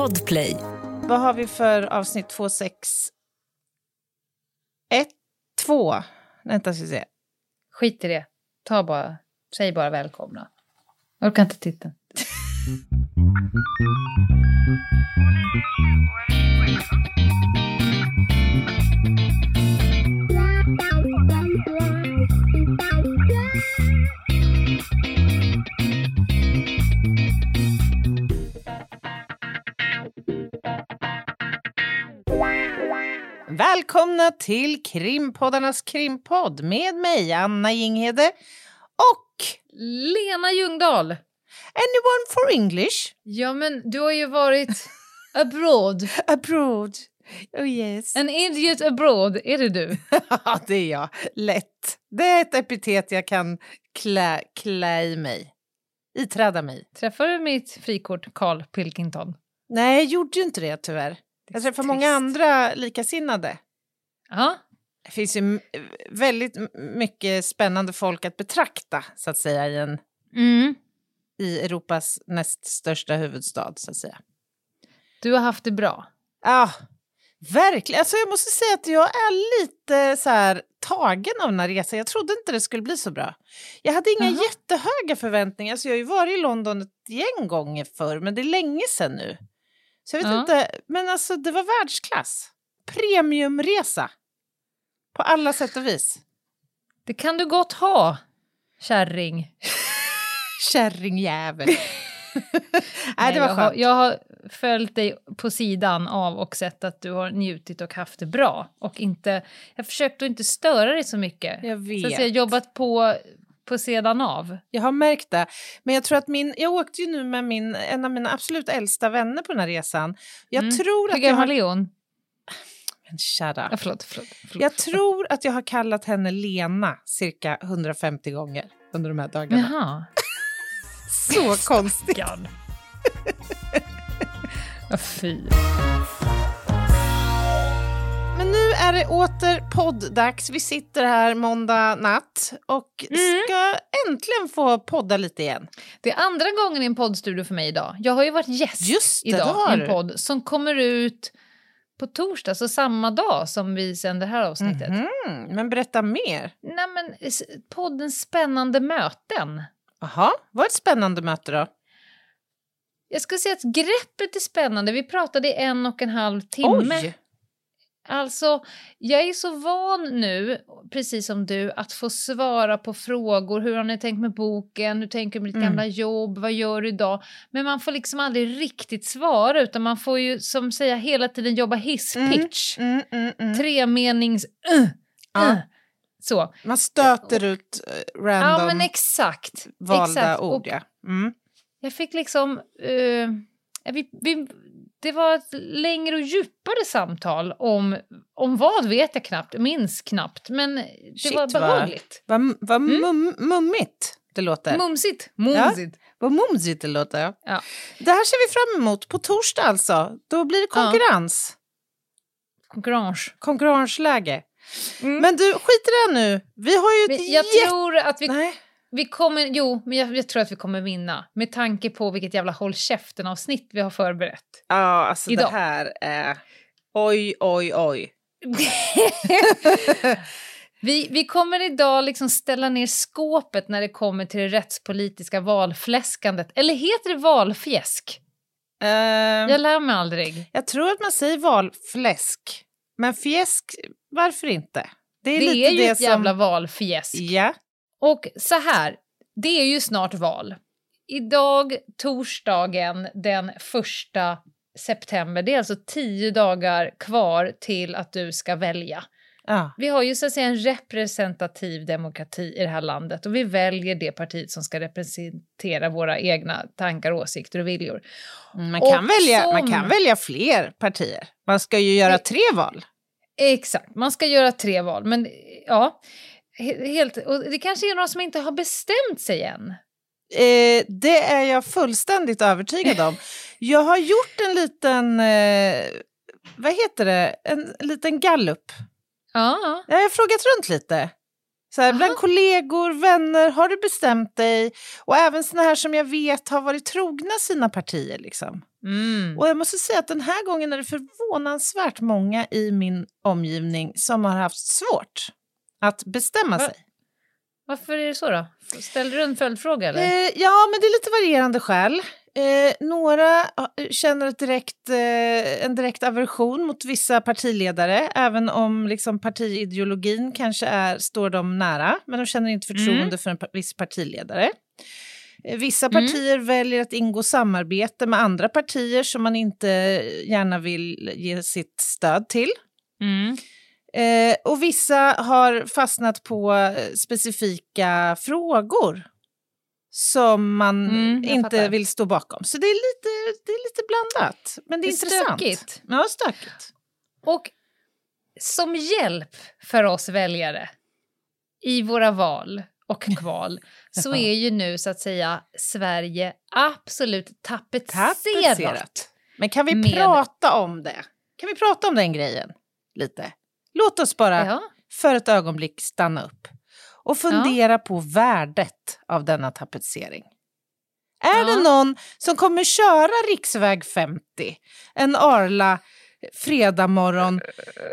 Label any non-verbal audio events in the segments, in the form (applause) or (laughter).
Podplay. Vad har vi för avsnitt 2, 6, 1, 2? Vänta, ska vi se. Skit i det. Ta bara, säg bara välkomna. Jag orkar inte titta. Välkomna till Krimpoddarnas krimpodd med mig, Anna Jinghede och Lena Ljungdahl. Anyone for English? Ja, men du har ju varit abroad. (laughs) Abroad. Oh yes. En idiot abroad, är det du? (laughs) Ja, det är jag. Lätt. Det är ett epitet jag kan klä, klä i mig. Iträda mig. Träffar du mitt frikort Carl Pilkington? Nej, jag gjorde ju inte det tyvärr. Jag träffar många andra likasinnade. Ja, Det finns ju väldigt mycket spännande folk att betrakta, så att säga, i, en, mm. i Europas näst största huvudstad, så att säga. du har haft det bra. Ja, verkligen. Alltså, jag måste säga att jag är lite så här, tagen av den här resan. Jag trodde inte det skulle bli så bra. Jag hade inga Jaha. jättehöga förväntningar. Alltså, jag har ju varit i London ett gäng gånger förr, men det är länge sedan nu. Så jag vet Ja. inte, men alltså det var världsklass. Premiumresa. På alla sätt och vis. Det kan du gott ha, kärring. (laughs) Kärringjävel. (laughs) Nej, det var jag, har, jag har följt dig på sidan av och sett att du har njutit och haft det bra. Och inte, jag försökte att inte störa dig så mycket. Jag vet. Så jag har jobbat på, på sidan av. Jag har märkt det. Men jag tror att min... Jag åkte ju nu med min, en av mina absolut äldsta vänner på den här resan. Jag Mm. tror Hur att har... gammal är hon? Men shut Ja, förlåt, förlåt, förlåt. Jag tror att jag har kallat henne Lena cirka 150 gånger under de här dagarna. Jaha. (laughs) Så konstigt. Ja, (laughs) fy. Men nu är det åter podddags. Vi sitter här måndag natt och Mm. ska äntligen få podda lite igen. Det är andra gången i en poddstudio för mig idag. Jag har ju varit gäst Just det, idag i en podd som kommer ut på torsdag, så samma dag som vi sänder det här avsnittet. Mhm, Men berätta mer. Nej, men podden Spännande möten. Jaha, vad ett spännande möte då. Jag ska säga att greppet är spännande. Vi pratade i en och en halv timme. Oj! Alltså, jag är så van nu, precis som du, att få svara på frågor. Hur har ni tänkt med boken? Hur tänker du med ditt Mm. gamla jobb? Vad gör du idag? Men man får liksom aldrig riktigt svara, utan man får ju som säga hela tiden jobba hisspitch. Mm, mm, mm. Tremenings... Uh, Ja. uh. Så. Man stöter ut eh, random Ja, men exakt. valda exakt. ord. Ja. Mm. jag fick liksom... eh, vi, vi, det var ett längre och djupare samtal om, om vad vet jag knappt, minns knappt, men det Shit, var behagligt. Vad, vad Mm. mum, mummigt det låter. Mumsigt. Mumsigt. Vad mumsigt det låter. Ja. Ja. Det här ser vi fram emot på torsdag alltså. Då blir det Ja. konkurrens. Konkurrens. Konkurrensläge. Mm. Men du, skit i det nu. Vi har ju jag jätte... tror att vi, Nej. Vi kommer... Jo, men jag, jag tror att vi kommer vinna. Med tanke på vilket jävla håll käften-avsnitt vi har förberett. Ja, alltså Idag. det här är... Oj, oj, oj. (laughs) Vi, vi kommer idag liksom ställa ner skåpet när det kommer till det rättspolitiska valfläskandet. Eller heter det valfjäsk? Eh, Jag lär mig aldrig. jag tror att man säger valfläsk. Men fjäsk, varför inte? Det är Det lite är ju det ett som... jävla valfjäsk. Ja. Och så här, det är ju snart val. Idag, torsdagen den första september, det är alltså tio dagar kvar till att du ska välja. ja. Vi har ju så att säga en representativ demokrati i det här landet och vi väljer det partiet som ska representera våra egna tankar, åsikter och viljor. Mm, Man kan, Och välja, man som- kan välja fler partier. Man ska ju göra Det- tre val. Exakt, man ska göra tre val, men ja, helt, och det kanske är några som inte har bestämt sig än. Eh, det är jag fullständigt övertygad om. Jag har gjort en liten, eh, vad heter det, en liten gallup. Ja, Jag har frågat runt lite. Så här, bland Aha. kollegor, vänner, har du bestämt dig? Och även såna här som jag vet har varit trogna sina partier. Liksom. Mm. Och jag måste säga att den här gången är det förvånansvärt många i min omgivning som har haft svårt att bestämma Va? sig. Varför är det så då? Ställer du en följdfråga eller? Eh, ja, men det är lite varierande skäl. Eh, några känner ett direkt, eh, en direkt aversion mot vissa partiledare, även om liksom, partiideologin kanske är, står dem nära, men de känner inte förtroende Mm. för en viss partiledare. Eh, Vissa Mm. partier väljer att ingå samarbete med andra partier som man inte gärna vill ge sitt stöd till. Mm. Eh, och vissa har fastnat på eh, specifika frågor som man Mm, inte vill stå bakom. Så det är lite, det är lite blandat, men det är, Det är intressant. stökigt. Ja, stökigt. Och som hjälp för oss väljare i våra val och (laughs) kval så är ju nu så att säga Sverige absolut tapetserat. Tapetserat. Men kan vi prata om det? Kan vi prata om den grejen lite? Låt oss bara Ja. för ett ögonblick stanna upp och fundera på värdet av denna tapetsering. Är Ja. det någon som kommer köra riksväg 50 en Arla fredag morgon,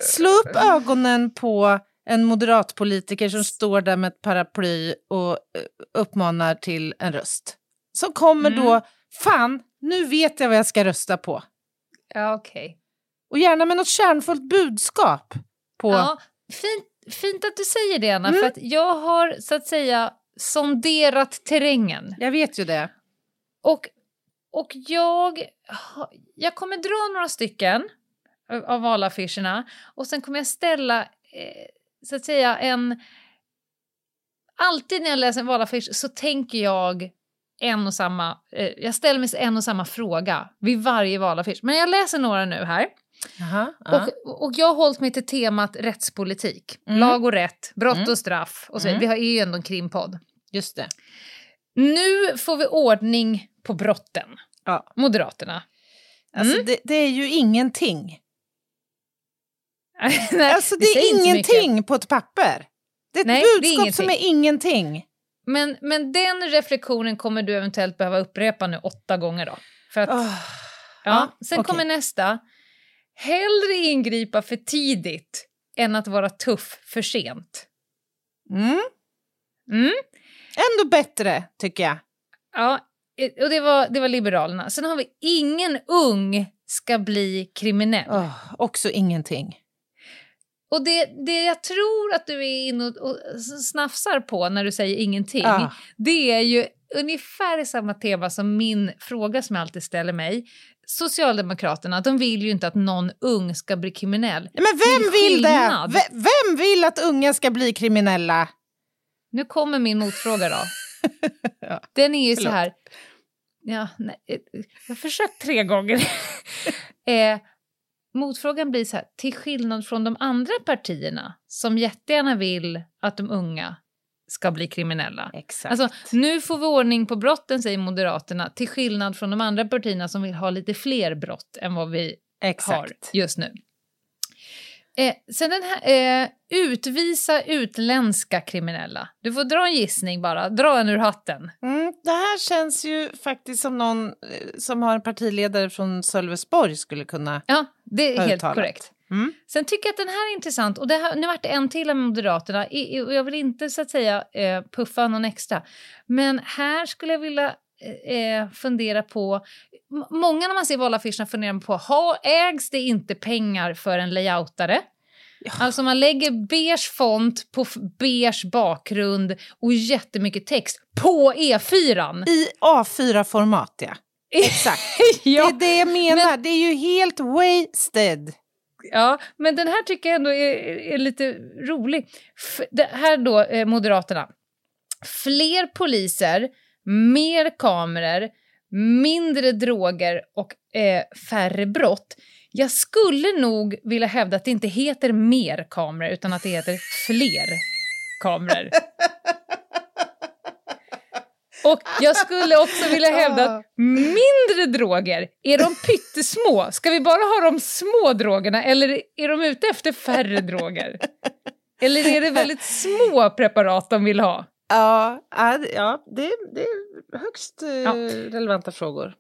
slå upp ögonen på en moderatpolitiker som står där med ett paraply och eh, uppmanar till en röst. Som kommer Mm. då, fan, nu vet jag vad jag ska rösta på. Ja, okej. Och gärna med något kärnfullt budskap. På, Ja, fint, fint att du säger det, Anna, Mm. för att jag har så att säga sonderat terrängen. Jag vet ju det. Och, och jag, jag kommer dra några stycken av- av valaffischerna och sen kommer jag ställa, eh, så att säga, en... Alltid när jag läser en valaffisch så tänker jag en och samma... Eh, jag ställer mig en och samma fråga vid varje valaffisch. Men jag läser några nu här. Jaha, ja. Och, och jag har hållit mig till temat rättspolitik. Mm. Lag och rätt, brott Mm. och straff. Och så. Mm. Vi har ju ändå en krimpodd. Just det. Nu får vi ordning på brotten. Ja. Moderaterna. Alltså, Mm. det, det är ju ingenting. (laughs) Nej, Alltså, det säger är ingenting på ett papper. Det är ett Nej, det är budskap som är ingenting. Men, men den reflektionen kommer du eventuellt behöva upprepa nu åtta gånger då. För att, Oh. ja. ja, Sen okej. kommer nästa. Hellre ingripa för tidigt än att vara tuff för sent. Mm. Mm. Ändå bättre, tycker jag. Ja, eh, och det var, det var Liberalerna. Sen har vi ingen ung ska bli kriminell. Oh, också ingenting. Och det, det jag tror att du är inne och, och snafsar på när du säger ingenting, Ja. det är ju ungefär samma tema som min fråga som jag alltid ställer mig. Socialdemokraterna, de vill ju inte att någon ung ska bli kriminell. Men vem vill det? V- vem vill att unga ska bli kriminella? Nu kommer min motfråga då. (laughs) Ja, Den är ju så förlåt. här... Ja, nej, eh, jag har försökt tre gånger. (laughs) eh, motfrågan blir så här, till skillnad från de andra partierna som jättegärna vill att de unga ska bli kriminella. Exakt. Alltså, nu får vi ordning på brotten, säger Moderaterna, till skillnad från de andra partierna som vill ha lite fler brott än vad vi har Exakt. just nu. Eh, sen den här, eh, utvisa utländska kriminella. Du får dra en gissning bara, dra en ur hatten. Mm, det här känns ju faktiskt som någon eh, som har en partiledare från Sölvesborg skulle kunna Ja, det är helt uttalat. korrekt. Mm. Sen tycker jag att den här är intressant. Och det här, nu vart det en till med Moderaterna. Och jag vill inte så att säga eh, puffa någon extra. Men här skulle jag vilja eh, fundera på... Många när man ser valaffischerna funderar på, ha, ägs det inte pengar för en layoutare? Alltså man lägger beige font på beige bakgrund och jättemycket text på E4. I A4-format, ja. (laughs) Exakt. ja. Det är det jag menar. Det är ju helt wasted. Ja, men den här tycker jag ändå är, är lite rolig. F det här då, eh, Moderaterna. Fler poliser, mer kameror, mindre droger och eh, färre brott. Jag skulle nog vilja hävda att det inte heter mer kameror utan att det heter fler kameror. (laughs) Och jag skulle också vilja hävda att mindre droger, är de pyttesmå? Ska vi bara ha de små drogerna eller är de ute efter färre droger? Eller är det väldigt små preparat de vill ha? Ja, ja det, det är högst eh, ja. relevanta frågor.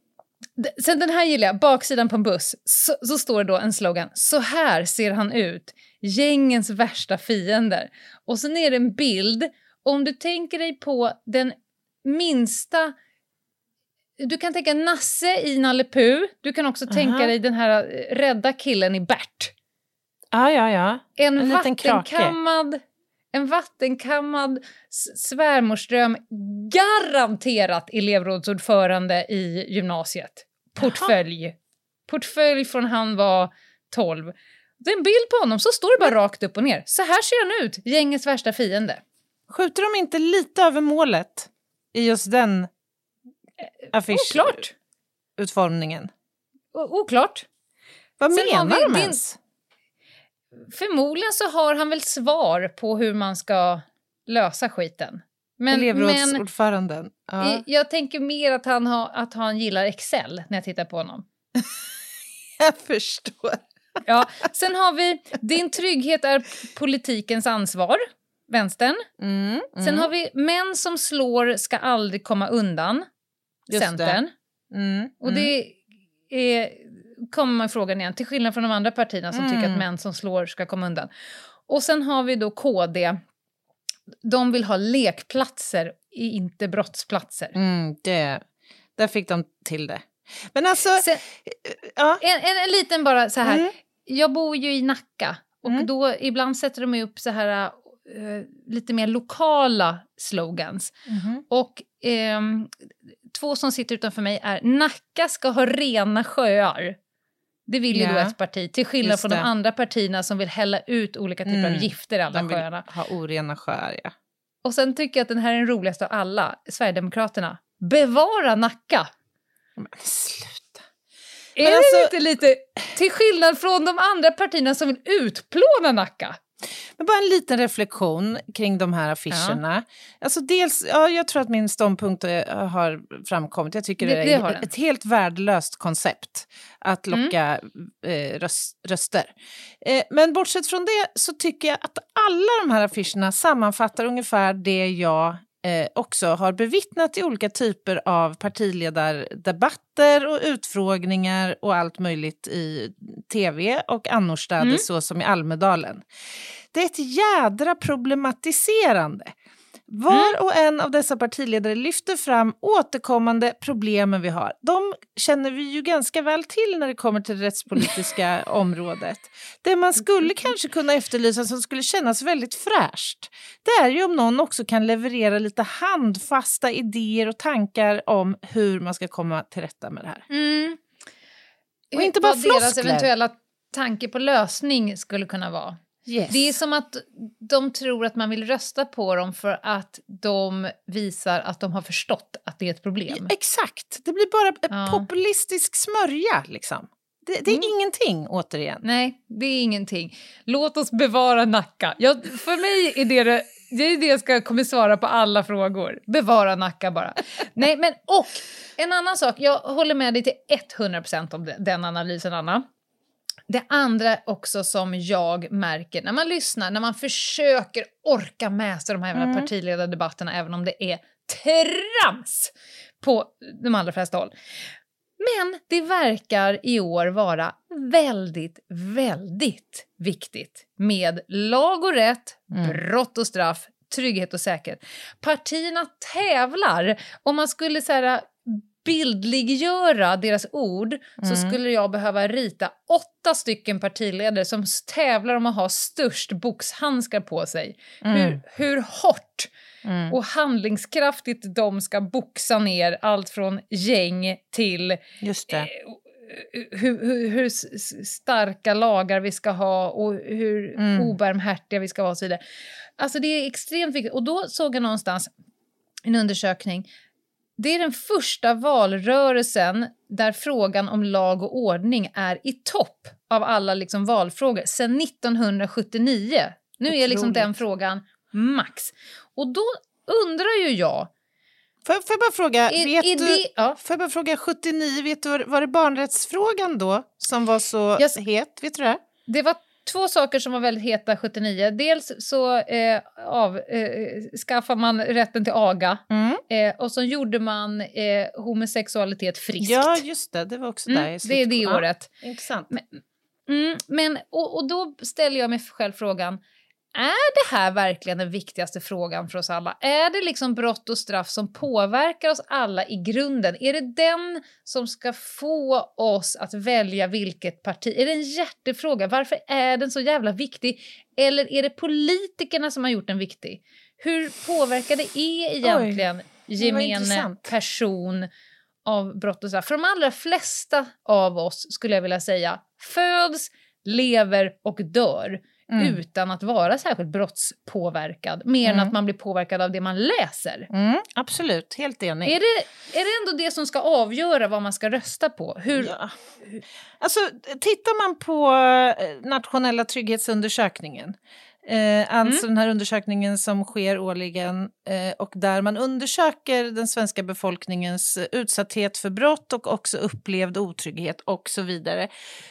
Sen den här gillar jag, baksidan på en buss, så, så, står det då en slogan. Så här ser han ut, gängens värsta fiender. Och sen är det en bild, om du tänker dig på den minsta... Du kan tänka Nasse i Nalle Puh. Du kan också uh -huh. tänka dig den här eh, rädda killen i Bert. Ja, ja, ja. En, en vattenkammad, en vattenkammad svärmorsdröm, garanterat elevrådsordförande i gymnasiet. Portfölj. Jaha. Portfölj från han var 12. Det är en bild på honom, så står det bara rakt upp och ner. Så här ser han ut, gängets värsta fiende. Skjuter de inte lite över målet i just den eh, affischutformningen? Oklart. Vad Sen menar de ens? Förmodligen så har han väl svar på hur man ska lösa skiten. Men, Elevrådsordföranden. Ja. Jag tänker mer att han, har, att han gillar Excel när jag tittar på honom. (laughs) jag förstår. Ja, sen har vi Din trygghet är politikens ansvar, vänstern. Mm, mm. Sen har vi Män som slår ska aldrig komma undan, Just Centern. Det. Mm, och det är kommer man frågan igen, till skillnad från de andra partierna som mm. tycker att mm. män som slår ska komma undan. Och sen har vi då KD. De vill ha lekplatser, inte brottsplatser. Mm, det, där fick de till det. Men alltså... Sen, ja. en, en, en, liten bara så här. Mm. Jag bor ju i Nacka och mm. då ibland sätter de upp så här uh, lite mer lokala slogans. Mm. Och um, två som sitter utanför mig är Nacka ska ha rena sjöar. Det vill yeah. ju då ett parti, till skillnad från de andra partierna som vill hälla ut olika typer mm. av gifter i alla de sjöarna. ha orena sjöar, ja. Och sen tycker jag att den här är den roligaste av alla, Sverigedemokraterna. Bevara Nacka! Men sluta. Är Men det alltså... inte lite, till skillnad från de andra partierna som vill utplåna Nacka? Men bara en liten reflektion kring de här affischerna. Ja. Alltså dels, ja, jag tror att min ståndpunkt har framkommit. Jag tycker det, det är det ett helt värdelöst koncept att mm. locka mm. eh, röst, röster. Eh, men bortsett från det så tycker jag att alla de här affischerna sammanfattar ungefär det jag eh, också har bevittnat i olika typer av partiledardebatter och utfrågningar och allt möjligt i tv och annorstädes mm. så som i Almedalen. Det är ett jädra problematiserande. Var mm. och en av dessa partiledare lyfter fram återkommande problemen vi har. De känner vi ju ganska väl till när det kommer till det rättspolitiska (laughs) området. Det man skulle kanske kunna efterlysa som skulle kännas väldigt fräscht det är ju om någon också kan leverera lite handfasta idéer och tankar om hur man ska komma till rätta med det här. Mm. Och inte bara floskler. deras eventuella tanke på lösning skulle kunna vara. Yes. Det är som att de tror att man vill rösta på dem för att de visar att de har förstått att det är ett problem. Exakt, det blir bara ja. populistisk smörja liksom. Det, det är mm. ingenting, återigen. Nej, det är ingenting. Låt oss bevara Nacka. Jag, för mig är det det, det är det jag ska, kommer svara på alla frågor. Bevara Nacka bara. Nej, men och en annan sak. Jag håller med dig till 100% om den analysen, Anna. Det andra också som jag märker när man lyssnar, när man försöker orka med sig de här mm. partiledardebatterna även om det är trams på de allra flesta håll. Men det verkar i år vara väldigt, väldigt viktigt med lag och rätt, mm. brott och straff, trygghet och säkerhet. Partierna tävlar. Om man skulle så här, bildliggöra deras ord mm. så skulle jag behöva rita åtta stycken partiledare som tävlar om att ha störst boxhandskar på sig. Mm. Hur, hur hårt mm. och handlingskraftigt de ska boxa ner allt från gäng till Just det. Eh, hur, hur, hur, starka lagar vi ska ha och hur mm. obarmhärtiga vi ska vara och så vidare. Alltså det är extremt viktigt. Och då såg jag någonstans en undersökning det är den första valrörelsen där frågan om lag och ordning är i topp av alla liksom valfrågor sedan 1979. Nu Otroligt. är liksom den frågan max. Och då undrar ju jag... Får, får jag bara fråga, är, vet är du, det, ja. får bara fråga 79, vet du, var det barnrättsfrågan då som var så jag, het? Vet du det? Det var två saker som var väldigt heta 79. Dels så eh, av, eh, man rätten till aga Mm. eh, och så gjorde man eh, homosexualitet friskt. Ja, just det. Det var också där mm, det är det slutet. Ja, året. Intressant. Mm, men, och, och då ställer jag mig själv frågan, är det här verkligen den viktigaste frågan för oss alla? Är det liksom brott och straff som påverkar oss alla i grunden? Är det den som ska få oss att välja vilket parti? Är det en hjärtefråga? Varför är den så jävla viktig? Eller är det politikerna som har gjort den viktig? Hur påverkar det er egentligen, gemene intressant. person av brott och straff? För de allra flesta av oss, skulle jag vilja säga, föds, lever och dör Mm. utan att vara särskilt brottspåverkad. Mer än Mm. att man blir påverkad av det man läser. Mm, absolut, helt enig. Är det, är det ändå det som ska avgöra vad man ska rösta på? Hur, Ja. Alltså, tittar man på eh, nationella trygghetsundersökningen, eh, alltså Mm. den här undersökningen som sker årligen eh, och där man undersöker den svenska befolkningens utsatthet för brott och också upplevd otrygghet och så vidare,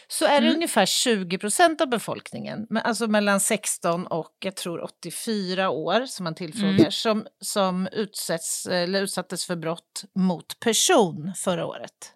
så är det Mm. ungefär 20 procent av befolkningen, alltså mellan 16 och jag tror 84 år som man tillfrågar, Mm. som, som utsätts, eller utsattes för brott mot person förra året.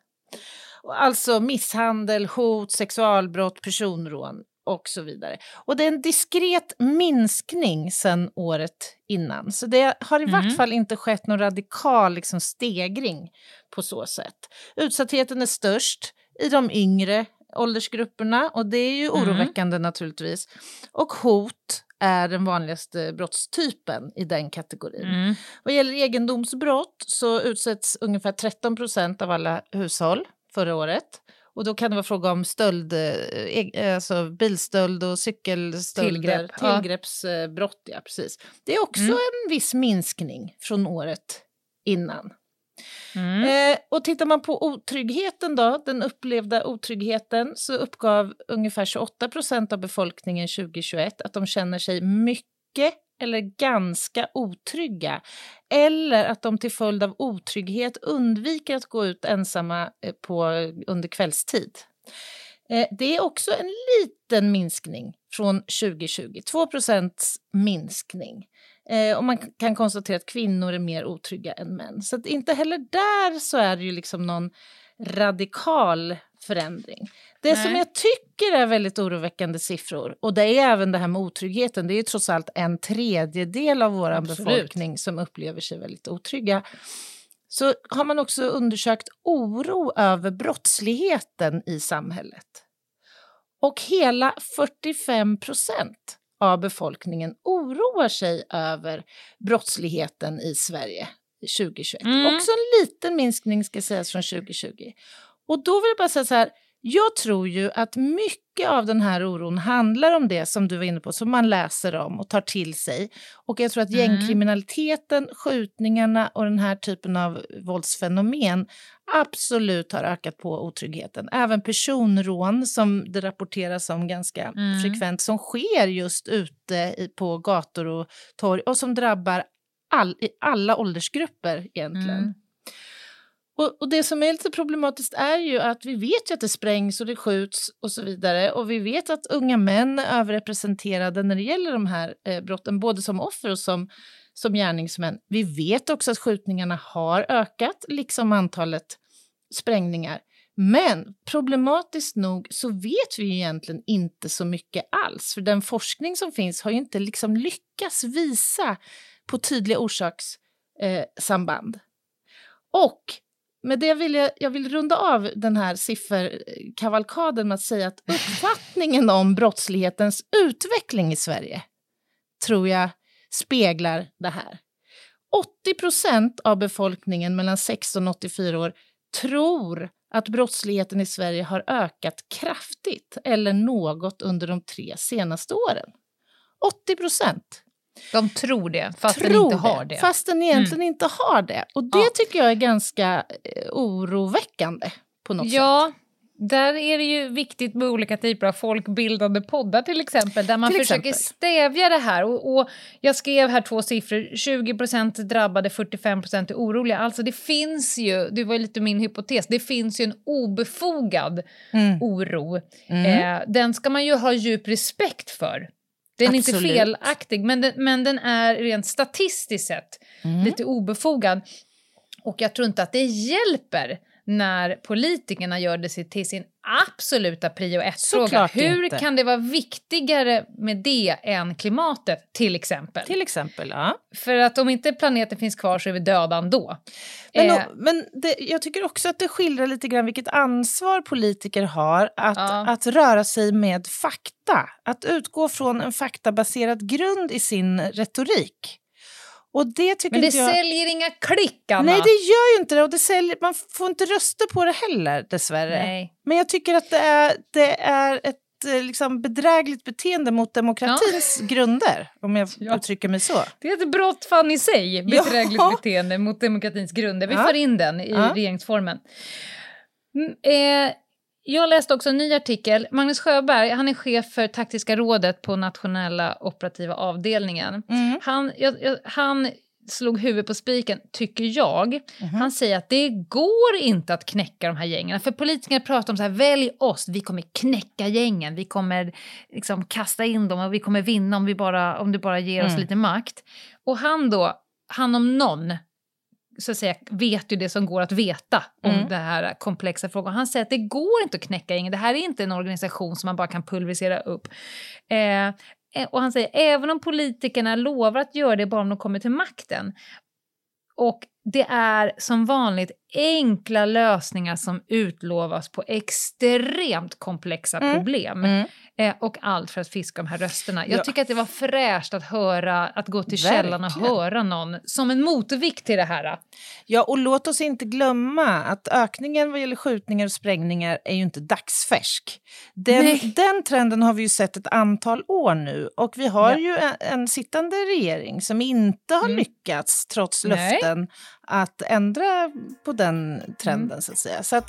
Alltså misshandel, hot, sexualbrott, personrån och så vidare. Och det är en diskret minskning sedan året innan. Så det har i Mm. vart fall inte skett någon radikal liksom, stegring på så sätt. Utsattheten är störst i de yngre åldersgrupperna och det är ju Mm. oroväckande naturligtvis. Och hot är den vanligaste brottstypen i den kategorin. Mm. Vad gäller egendomsbrott så utsätts ungefär 13 procent av alla hushåll förra året. Och då kan det vara fråga om stöld, eh, e- alltså bilstöld och cykelstölder. Tillgrepp. Tillgreppsbrott, ja precis. Det är också Mm. en viss minskning från året innan. Mm. Eh, och tittar man på otryggheten då, den upplevda otryggheten, så uppgav ungefär 28 procent av befolkningen 2021 att de känner sig mycket eller ganska otrygga. Eller att de till följd av otrygghet undviker att gå ut ensamma eh, på, under kvällstid. Eh, det är också en liten minskning från 2020, 2 procents minskning. Eh, och man kan konstatera att kvinnor är mer otrygga än män. Så att inte heller där så är det ju liksom någon radikal förändring. Det som Nej. jag tycker är väldigt oroväckande siffror, och det är även det här med otryggheten, det är ju trots allt en tredjedel av vår Absolut. befolkning som upplever sig väldigt otrygga. Så har man också undersökt oro över brottsligheten i samhället. Och hela 45 procent av befolkningen oroar sig över brottsligheten i Sverige 2021. Mm. Också en liten minskning ska sägas från 2020. Och då vill jag bara säga så här, jag tror ju att mycket av den här oron handlar om det som du var inne på, som man läser om och tar till sig. Och jag tror att Mm. gängkriminaliteten, skjutningarna och den här typen av våldsfenomen absolut har ökat på otryggheten. Även personrån som det rapporteras om ganska Mm. frekvent som sker just ute på gator och torg och som drabbar all, i alla åldersgrupper egentligen. Mm. Och, och det som är lite problematiskt är ju att vi vet ju att det sprängs och det skjuts och så vidare. Och vi vet att unga män är överrepresenterade när det gäller de här eh, brotten, både som offer och som, som gärningsmän. Vi vet också att skjutningarna har ökat, liksom antalet sprängningar. Men problematiskt nog så vet vi ju egentligen inte så mycket alls. För den forskning som finns har ju inte liksom lyckats visa på tydliga orsakssamband. Eh, och med det vill jag, jag vill runda av den här sifferkavalkaden med att säga att (laughs) uppfattningen om brottslighetens utveckling i Sverige tror jag speglar det här. 80 procent av befolkningen mellan 16 och 84 år tror att brottsligheten i Sverige har ökat kraftigt eller något under de tre senaste åren. 80 procent De tror det, fast tror den inte har det. Fast den egentligen inte har det. Och det Ja. tycker jag är ganska eh, oroväckande på något sätt. Ja, Där är det ju viktigt med olika typer av folkbildande poddar till exempel, där man Till försöker exempel. stävja det här. Och, och jag skrev här två siffror, 20% drabbade, 45% är oroliga. Alltså det finns ju, det var lite min hypotes, det finns ju en obefogad Mm. oro. Mm. Eh, den ska man ju ha djup respekt för. Den är inte felaktig, men den, men den är rent statistiskt sett Mm. lite obefogad. Och jag tror inte att det hjälper när politikerna gör det till sin absoluta prio ett-fråga. Hur inte. kan det vara viktigare med det än klimatet, till exempel? Till exempel, ja. För att om inte planeten finns kvar så är vi döda ändå. Men, Eh, men det, jag tycker också att det skildrar lite grann vilket ansvar politiker har att, Ja. att röra sig med fakta. Att utgå från en faktabaserad grund i sin retorik. Och det tycker men det inte jag... säljer inga klick, Anna. Nej, det gör ju inte det. Och det säljer, man får inte rösta på det heller, dessvärre. Nej. Men jag tycker att det är, det är ett eh, liksom, bedrägligt beteende mot demokratins grunder, om jag Ja. uttrycker mig så. Det är ett brott fan i sig, Ja. bedrägligt beteende mot demokratins grunder. Vi Ja. får in den i Ja. regeringsformen. Mm, eh, jag läste också en ny artikel. Magnus Sjöberg, han är chef för taktiska rådet på nationella operativa avdelningen. Mm. Han, jag, jag, han slog huvudet på spiken, tycker jag. Mhm. Han säger att det går inte att knäcka de här gängen. För politikerna pratar om så här, välj oss, vi kommer knäcka gängen, vi kommer liksom kasta in dem och vi kommer vinna om, vi bara, om du bara ger oss Mm. lite makt. Och han då, han om någon, så att säga, vet ju det som går att veta om Mm. det här komplexa frågan. Han säger att det går inte att knäcka gängen, det här är inte en organisation som man bara kan pulverisera upp. Eh, Eh, Och han säger även om politikerna lovar att göra det bara om de kommer till makten. Och det är som vanligt enkla lösningar som utlovas på extremt komplexa Mm. problem. Mm. Eh, och allt för att fiska de här rösterna. Jag Ja. tycker att det var fräscht att höra, att gå till källan och Verkligen. höra någon som en motvikt till det här. Ja, och låt oss inte glömma att ökningen vad gäller skjutningar och sprängningar är ju inte dagsfärsk. Den, Nej. den trenden har vi ju sett ett antal år nu och vi har Ja. ju en, en sittande regering som inte har Mm. lyckats, trots Nej. löften, att ändra på den trenden Mm. så att säga. Så att,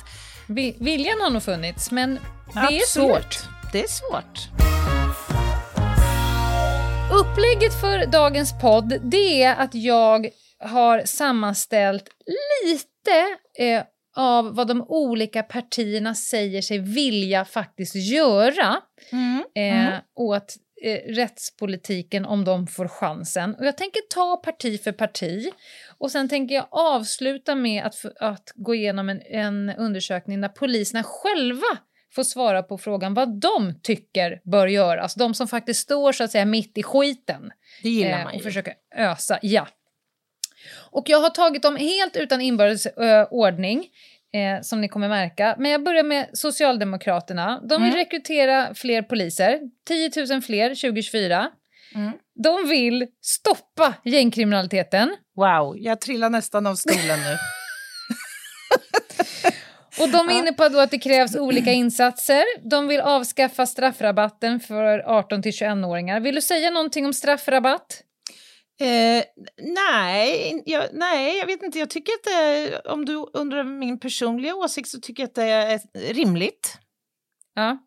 Vi- Viljan har nog funnits, men det är absolut, svårt. Det är svårt. Upplägget för dagens podd det är att jag har sammanställt lite eh, av vad de olika partierna säger sig vilja faktiskt göra Mm. eh, Mm. åt eh, rättspolitiken om de får chansen. Och jag tänker ta parti för parti och sen tänker jag avsluta med att, att gå igenom en, en undersökning där poliserna själva får svara på frågan vad de tycker bör göras. De som faktiskt står så att säga mitt i skiten Det gillar eh, man och ju. försöker ösa. Ja. Och jag har tagit dem helt utan inbördes eh, ordning. Eh, som ni kommer märka. Men jag börjar med Socialdemokraterna. De vill Mm. rekrytera fler poliser. 10 000 fler 2024. Mm. De vill stoppa gängkriminaliteten. Wow, jag trillar nästan av stolen nu. (laughs) Och de är inne på att det krävs olika (clears throat) insatser. De vill avskaffa straffrabatten för 18 till 21-åringar. Vill du säga någonting om straffrabatt? Eh, nej, jag, nej, jag vet inte. Jag tycker att det, om du undrar min personliga åsikt så tycker jag att det är rimligt. Ja.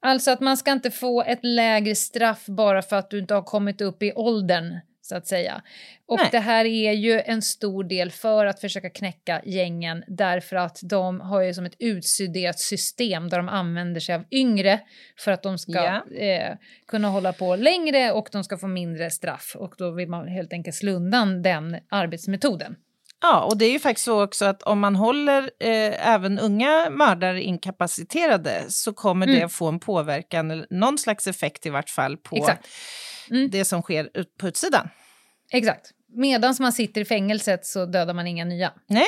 Alltså att man ska inte få ett lägre straff bara för att du inte har kommit upp i åldern, så att säga. Och Nej. det här är ju en stor del för att försöka knäcka gängen därför att de har ju som ett utstuderat system där de använder sig av yngre för att de ska Ja. eh, kunna hålla på längre och de ska få mindre straff. Och då vill man helt enkelt slå undan den arbetsmetoden. Ja, och det är ju faktiskt så också att om man håller eh, även unga mördare inkapaciterade så kommer Mm. det få en påverkan, någon slags effekt i vart fall, på Exakt. Mm. det som sker ut på utsidan. Exakt. Medan man sitter i fängelset så dödar man inga nya. Nej,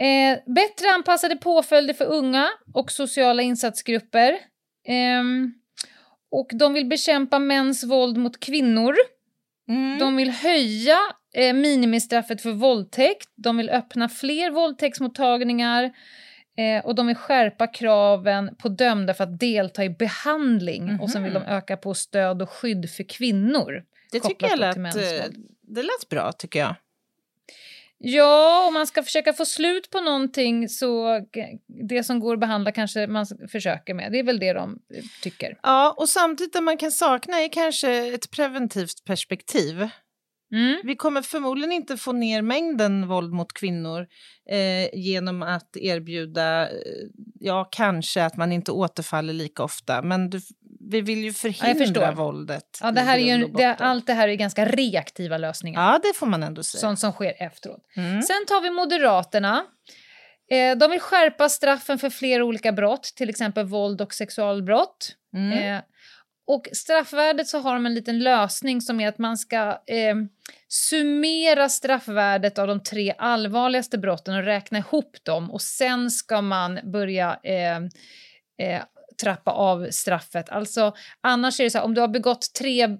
Eh, bättre anpassade påföljder för unga och sociala insatsgrupper. Ehm, och de vill bekämpa mäns våld mot kvinnor. mm. De vill höja eh, minimistraffet för våldtäkt. De vill öppna fler våldtäktsmottagningar. Eh, och de vill skärpa kraven på dömda för att delta i behandling. Och sen vill de Mhm. öka på stöd och skydd för kvinnor. det tycker jag lät, eh, det lät bra, tycker jag. Ja, om man ska försöka få slut på någonting så det som går att behandla kanske man försöker med. Det är väl det de eh, tycker. Ja, och samtidigt det man kan sakna är kanske ett preventivt perspektiv. Mm. Vi kommer förmodligen inte få ner mängden våld mot kvinnor eh, genom att erbjuda, eh, ja kanske att man inte återfaller lika ofta, men du, vi vill ju förhindra ja, våldet. Ja, det här är ju, det, allt det här är ganska reaktiva lösningar. Ja, det får man ändå säga. Sånt som sker efteråt. Mm. Sen tar vi Moderaterna. Eh, de vill skärpa straffen för flera olika brott, till exempel våld och sexualbrott. Mm. Och straffvärdet så har de en liten lösning som är att man ska eh, summera straffvärdet av de tre allvarligaste brotten och räkna ihop dem och sen ska man börja eh, eh, trappa av straffet. Alltså annars är det så här, om du har begått tre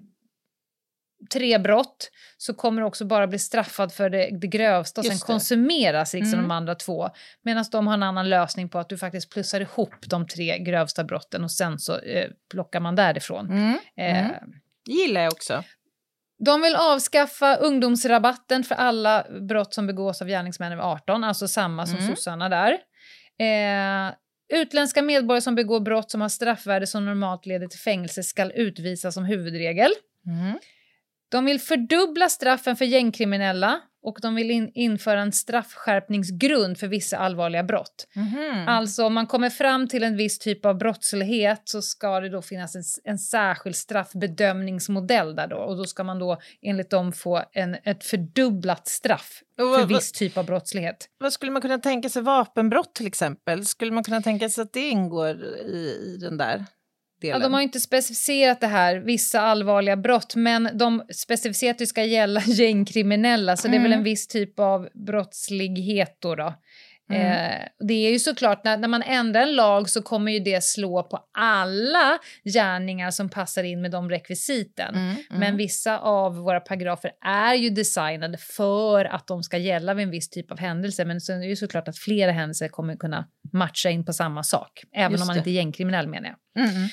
tre brott så kommer du också bara bli straffad för det, det grövsta och sen konsumeras liksom mm. de andra två. Medan de har en annan lösning på att du faktiskt plussar ihop de tre grövsta brotten och sen så eh, plockar man därifrån. Mm. Eh, mm. gillar jag också. De vill avskaffa ungdomsrabatten för alla brott som begås av gärningsmän över 18, alltså samma som mm. sossarna där. Eh, utländska medborgare som begår brott som har straffvärde som normalt leder till fängelse ska utvisas som huvudregel. Mm. De vill fördubbla straffen för gängkriminella och de vill in, införa en straffskärpningsgrund för vissa allvarliga brott. Mm. Alltså om man kommer fram till en viss typ av brottslighet så ska det då finnas en, en särskild straffbedömningsmodell där då och då ska man då enligt dem få en, ett fördubblat straff för vad, viss typ av brottslighet. Vad skulle man kunna tänka sig vapenbrott till exempel? Skulle man kunna tänka sig att det ingår i, i den där? Delen. Ja, de har inte specificerat det här, vissa allvarliga brott, men de specificerat att det ska gälla (laughs) gängkriminella, så mm. det är väl en mm. viss typ av brottslighet då. då. Mm. Eh, det är ju såklart, när, när man ändrar en lag så kommer ju det slå på alla gärningar som passar in med de rekvisiten. Mm, mm. Men vissa av våra paragrafer är ju designade för att de ska gälla vid en viss typ av händelse. Men sen är det ju såklart att flera händelser kommer kunna matcha in på samma sak. Även Just om man det. inte är gängkriminell menar jag. Mm, mm.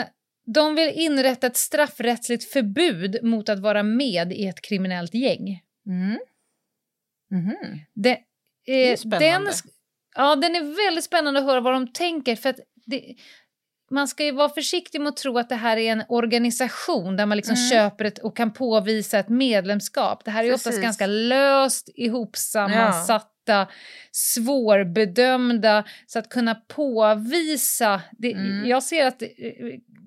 Eh, de vill inrätta ett straffrättsligt förbud mot att vara med i ett kriminellt gäng. Mm. Mm. Det, Eh, den, ja, den är väldigt spännande att höra vad de tänker. För att det, man ska ju vara försiktig med att tro att det här är en organisation där man liksom mm. köper ett och kan påvisa ett medlemskap. Det här är Precis. oftast ganska löst ihopsammansatta, ja. svårbedömda. Så att kunna påvisa... Det, mm. Jag ser att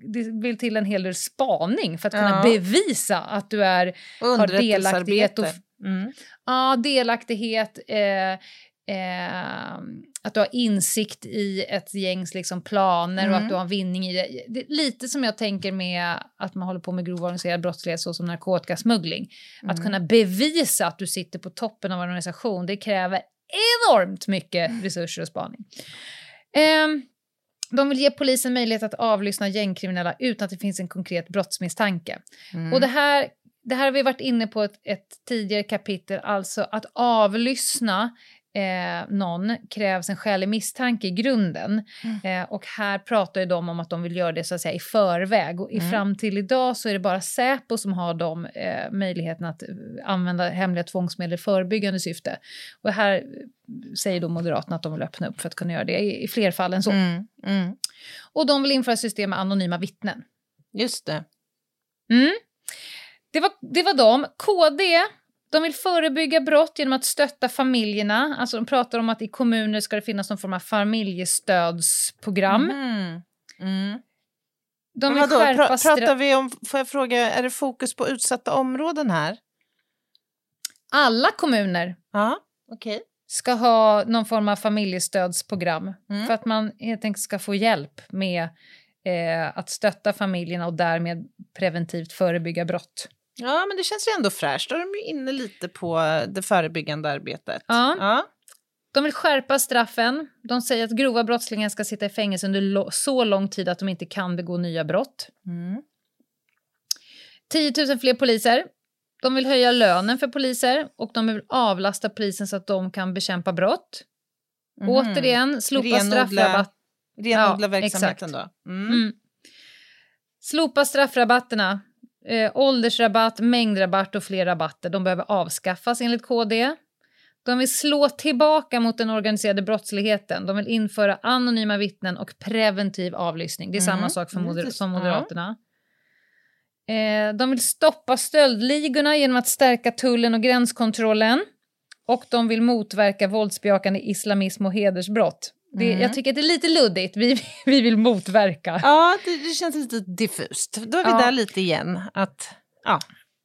det, vill till en hel del spaning för att kunna ja. bevisa att du är, har delaktighet. Och, mm. Ja, delaktighet. Eh, Eh, att du har insikt i ett gängs liksom, planer mm. och att mm. du har vinning i det. det. Lite som jag tänker med att man håller på med grov organiserad brottslighet såsom narkotikasmuggling. Mm. Att kunna bevisa att du sitter på toppen av en organisation, det kräver enormt mycket resurser och spaning. Eh, de vill ge polisen möjlighet att avlyssna gängkriminella utan att det finns en konkret brottsmisstanke. Mm. Och det här det här har vi varit inne på ett, ett tidigare kapitel, alltså att avlyssna eh, någon krävs en skälig misstanke i grunden. Mm. Eh, och här pratar de om att de vill göra det så att säga i förväg. Och i mm. fram till idag så är det bara Säpo som har de eh, möjligheten att eh, använda hemliga tvångsmedel i förebyggande syfte. Och här säger då Moderaterna att de vill öppna upp för att kunna göra det i, i fler fall än så. Mm. mm. Och de vill införa system med anonyma vittnen. Just det. Mm. Det var, det var de. KD de vill förebygga brott genom att stötta familjerna. Alltså de pratar om att i kommuner ska det finnas någon form av familjestödsprogram. Mm. Mm. De vill skärpa pra pratar vi om, får jag fråga, är det fokus på utsatta områden här? Alla kommuner ja, okay. ska ha någon form av familjestödsprogram mm. för att man helt enkelt ska få hjälp med eh, att stötta familjerna och därmed preventivt förebygga brott. Ja, men det känns ju ändå fräscht. Då är de inne lite på det förebyggande arbetet. Ja. ja. De vill skärpa straffen. De säger att grova brottslingar ska sitta i fängelse under så lång tid att de inte kan begå nya brott. Mm. 10 000 fler poliser. De vill höja lönen för poliser och de vill avlasta polisen så att de kan bekämpa brott. Mm. Återigen, slopa renodla, straffrabatt. Renodla ja, verksamheten exakt. då. Mm. Mm. Slopa straffrabatterna Eh, åldersrabatt, mängdrabatt och fler rabatter de behöver avskaffas enligt KD. De vill slå tillbaka mot den organiserade brottsligheten. De vill införa anonyma vittnen och preventiv avlyssning. Det är samma Mm, sak för moder- som. Moderaterna. Eh, de vill stoppa stöldligorna genom att stärka tullen och gränskontrollen. Och de vill motverka våldsbejakande islamism och hedersbrott. Det, Mm. Jag tycker att det är lite luddigt. Vi, (laughs) vi vill motverka. Ja, det, det känns lite diffust. Då är vi Ja. där lite igen. Att, ja.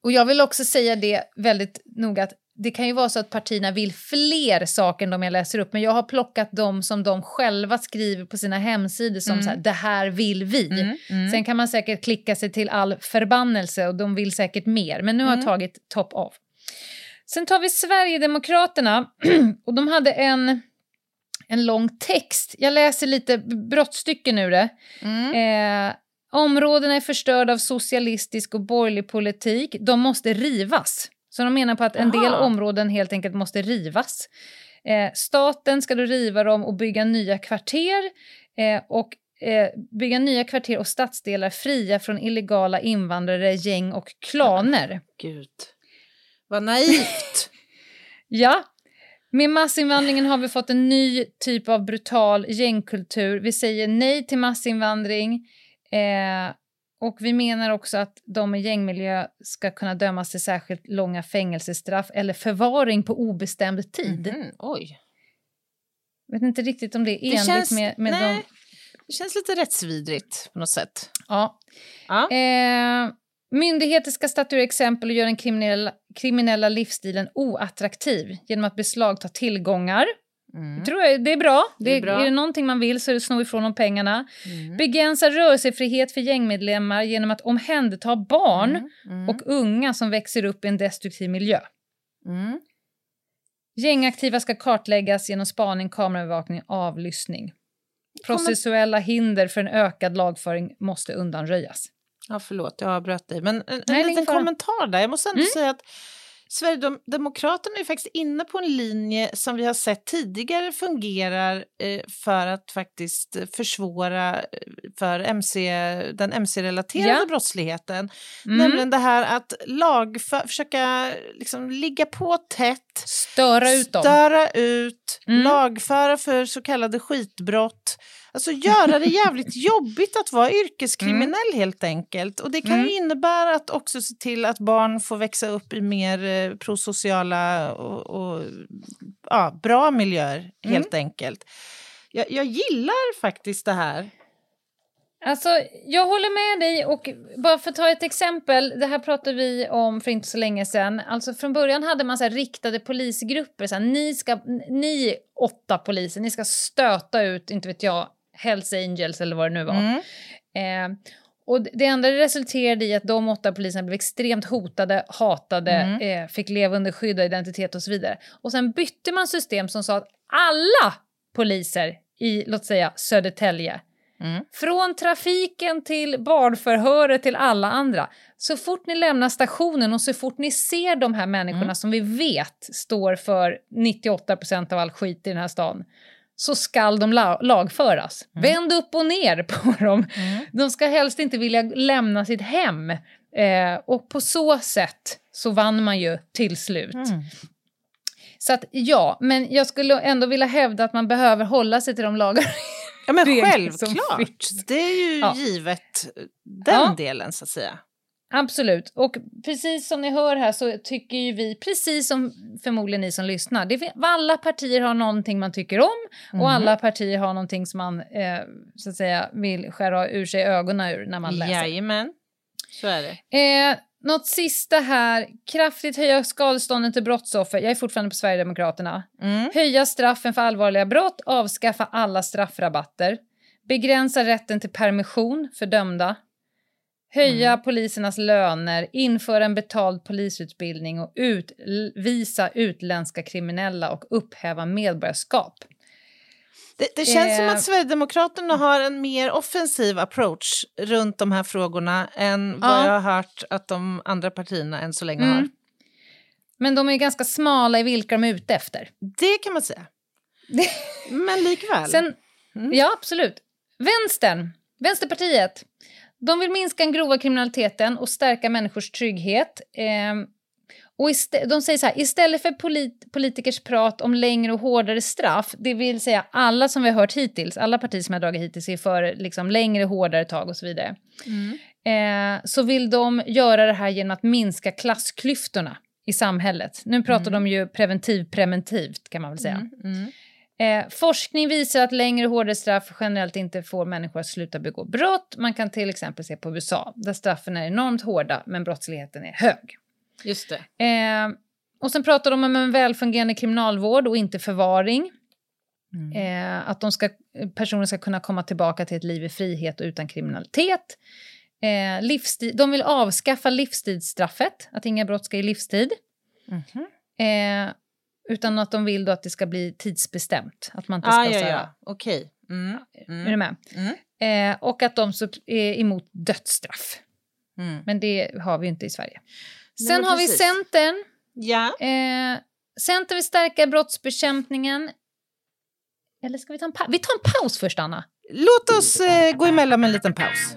Och jag vill också säga det väldigt noga att det kan ju vara så att partierna vill fler saker än de jag läser upp, men jag har plockat dem som de själva skriver på sina hemsidor som Mm. så här, det här vill vi. Mm, mm. Sen kan man säkert klicka sig till all förbannelse och de vill säkert mer, men nu har jag Mm. tagit top of. Sen tar vi Sverigedemokraterna (clears throat) och de hade en, en lång text. Jag läser lite brottstycken ur det. Mm. Eh, områdena är förstörda av socialistisk och borgerlig politik. De måste rivas. Så de menar på att en del Jaha. områden helt enkelt måste rivas. Eh, staten ska då riva dem och bygga nya kvarter. Eh, och eh, bygga nya kvarter och stadsdelar fria från illegala invandrare, gäng och klaner. Gud. Vad naivt. (laughs) Ja, med massinvandringen har vi fått en ny typ av brutal gängkultur. Vi säger nej till massinvandring. Eh, och vi menar också att de i gängmiljö ska kunna dömas till särskilt långa fängelsestraff eller förvaring på obestämd tid. Mhm, Oj. vet inte riktigt om det är Det enligt känns, med, med nej, de... det känns lite rättsvidrigt på något sätt. Ja. Ja. Eh, myndigheter ska statuera exempel och göra den kriminella, kriminella livsstilen oattraktiv genom att beslagta tillgångar. Mm. Tror jag, det är bra. Det Det är, är bra. är det någonting man vill så är det att sno ifrån dem pengarna. Mm. Begränsa rörelsefrihet för gängmedlemmar genom att omhänderta barn Mm. Mm. och unga som växer upp i en destruktiv miljö. Mm. Gängaktiva ska kartläggas genom spaning, kameraövervakning avlyssning. Processuella hinder för en ökad lagföring måste undanröjas. Ja, förlåt, jag avbröt dig. Men en, Nej, liten kommentar där. Jag måste ändå Mm. säga att Sverigedemokraterna är faktiskt inne på en linje som vi har sett tidigare fungerar eh, för att faktiskt försvåra eh, för MC, den mc-relaterade Ja. brottsligheten. Mm. Nämligen det här att lagför, försöka liksom ligga på tätt, Störa ut dem. störa ut, Mm. lagföra för så kallade skitbrott. Alltså göra det jävligt jobbigt att vara yrkeskriminell helt enkelt. Och det kan Mm. ju innebära att också se till att barn får växa upp i mer eh, prosociala och, och ja, bra miljöer helt enkelt. Jag, jag gillar faktiskt det här. Alltså, jag håller med dig och bara för att ta ett exempel, det här pratade vi om för inte så länge sedan. Alltså från början hade man så riktade polisgrupper, så här, ni, ska, ni åtta poliser, ni ska stöta ut, inte vet jag, Hells Angels eller vad det nu var. Mm. Eh, och det enda det resulterade i att de åtta poliserna blev extremt hotade, hatade, Mm. eh, fick leva under skyddad identitet och så vidare. Och sen bytte man system som sa att alla poliser i, låt säga, Södertälje Mm. från trafiken till barnförhöret till alla andra. Så fort ni lämnar stationen och så fort ni ser de här människorna Mm. som vi vet står för 98% av all skit i den här stan så skall de la- lagföras. Vänd upp och ner på (laughs) dem. Mm. De ska helst inte vilja lämna sitt hem. Eh, och på så sätt så vann man ju till slut. Mm. Så att ja, men jag skulle ändå vilja hävda att man behöver hålla sig till de lagar Ja men självklart, det är ju Ja. givet den Ja. delen så att säga. Absolut. Och precis som ni hör här så tycker ju vi, precis som förmodligen ni som lyssnar, det, alla partier har någonting man tycker om Mhm. och alla partier har någonting som man eh, så att säga vill skära ur sig ögonen ur när man läser. Jajamän, så är det. Eh, något sista här, kraftigt höja skadestånden till brottsoffer. Jag är fortfarande på Sverigedemokraterna. Mm. Höja straffen för allvarliga brott, avskaffa alla straffrabatter. Begränsa rätten till permission för dömda. Höja Mm. polisernas löner, införa en betald polisutbildning och utvisa utländska kriminella och upphäva medborgarskap. Det, det känns som Eh. att Sverigedemokraterna har en mer offensiv approach runt de här frågorna än vad Ja. jag har hört att de andra partierna än så länge Mm. har. Men de är ganska smala i vilka de är ute efter. Det kan man säga. (laughs) Men likväl. Sen, Mm. Ja, absolut. Vänstern, Vänsterpartiet, De vill minska den grova kriminaliteten och stärka människors trygghet. Eh, och de säger så här, istället för polit politikers prat om längre och hårdare straff, det vill säga alla som vi har hört hittills, alla partier som jag har dragit hittills är för liksom, längre, hårdare tag och så vidare, mm. eh, så vill de göra det här genom att minska klassklyftorna i samhället. Nu pratar mm. de ju preventiv-preventivt kan man väl säga. Mm. Eh, forskning visar att längre och hårdare straff generellt inte får människor att sluta begå brott. Man kan till exempel se på USA, där straffen är enormt hårda men brottsligheten är hög. Just det. Eh, och sen pratar de om en välfungerande kriminalvård och inte förvaring. Mm. Eh, att de ska, personer ska kunna komma tillbaka till ett liv i frihet och utan kriminalitet. Eh, livstid, de vill avskaffa livstidsstraffet, att inga brott ska ge livstid. Mm. Eh, utan att de vill då att det ska bli tidsbestämt. Att man inte ska... Ah, ja, ja. Okej. Okay. Mm. Mm. Är du med? Mm. Eh, och att de är emot dödsstraff. Mm. Men det har vi inte i Sverige. Sen har vi Centern. Ja. Eh, Centern vill stärka brottsbekämpningen. Eller ska vi ta en paus? Vi tar en paus först, Anna. Låt oss eh, gå emellan med en liten paus.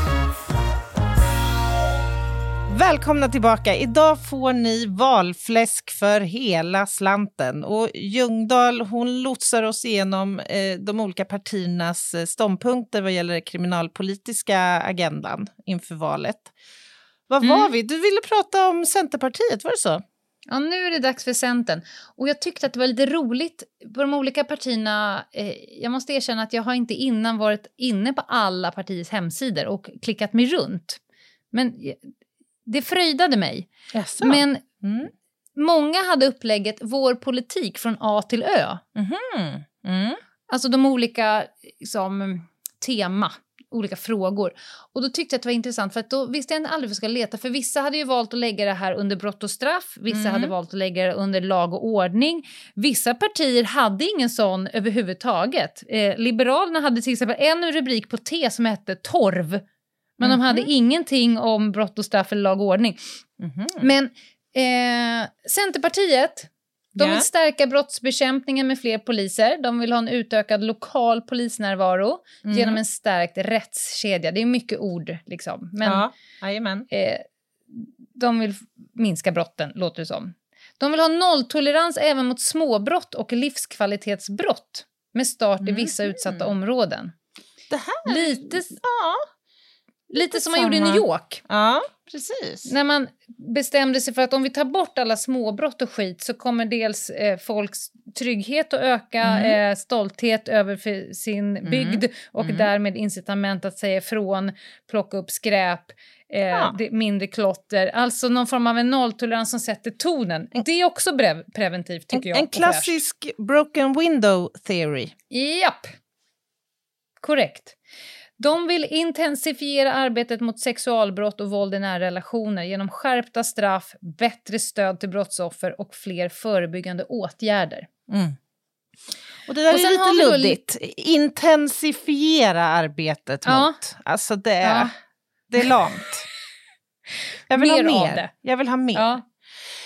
Välkomna tillbaka. Idag får ni valfläsk för hela slanten. Och Ljungdahl hon lotsar oss igenom eh, de olika partiernas eh, ståndpunkter vad gäller kriminalpolitiska agendan inför valet. Vad var mm. vi? Du ville prata om Centerpartiet, var det så? Ja, nu är det dags för Centern. Och jag tyckte att det var lite roligt på de olika partierna. Eh, jag måste erkänna att jag har inte innan varit inne på alla partiers hemsidor och klickat mig runt. Men det fröjdade mig. Jaså. Men mm. många hade upplägget Vår politik från A till Ö. Mm. Mm. Alltså de olika liksom, tema, olika frågor. Och då tyckte jag att det var intressant för att då visste jag aldrig vad jag skulle leta. För vissa hade ju valt att lägga det här under brott och straff. Vissa mm. hade valt att lägga det under lag och ordning. Vissa partier hade ingen sån överhuvudtaget. Eh, Liberalerna hade till exempel en rubrik på T som hette torv. Men mm -hmm. de hade mhm. ingenting om brott och straff eller lag och ordning. Mm -hmm. Men eh, Centerpartiet, de vill stärka brottsbekämpningen med fler poliser. De vill ha en utökad lokal polisnärvaro mm. genom en stärkt rättskedja. Det är mycket ord, liksom. Men ja, eh, de vill minska brotten, låter det som. De vill ha nolltolerans även mot småbrott och livskvalitetsbrott med start i vissa mm. utsatta områden. Det här... Lite... Ja. Lite som man gjorde i New York. Ja, precis. När man bestämde sig för att om vi tar bort alla småbrott och skit så kommer dels eh, folks trygghet att öka, mm. eh, stolthet över sin mm. bygd och mm. därmed incitament att säga ifrån, plocka upp skräp, eh, ja. mindre klotter. Alltså någon form av en nolltolerans som sätter tonen. Det är också preventivt tycker en, jag. En klassisk broken window theory. Japp. Korrekt. De vill intensifiera arbetet mot sexualbrott och våld i nära relationer genom skärpta straff, bättre stöd till brottsoffer och fler förebyggande åtgärder. Mm. Och det där och är lite luddigt. Intensifiera arbetet ja. mot. Alltså det är, ja. det är lamt. Jag vill mer ha mer. Jag vill ha mer. Ja.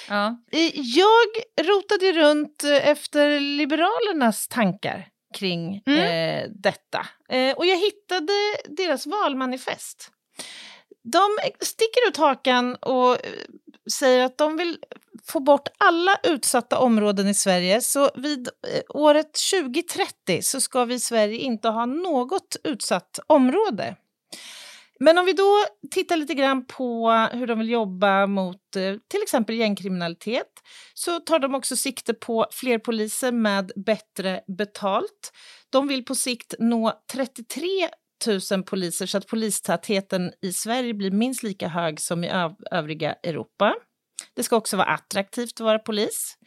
Ja. Jag rotade runt efter Liberalernas tankar kring mm. eh, detta. Eh, och jag hittade deras valmanifest. De sticker ut hakan och eh, säger att de vill få bort alla utsatta områden i Sverige. Så vid eh, året 2030 så ska vi i Sverige inte ha något utsatt område. Men om vi då tittar lite grann på hur de vill jobba mot eh, till exempel gängkriminalitet så tar de också sikte på fler poliser med bättre betalt. De vill på sikt nå 33 000 poliser så att polistätheten i Sverige blir minst lika hög som i övriga Europa. Det ska också vara attraktivt att vara polis.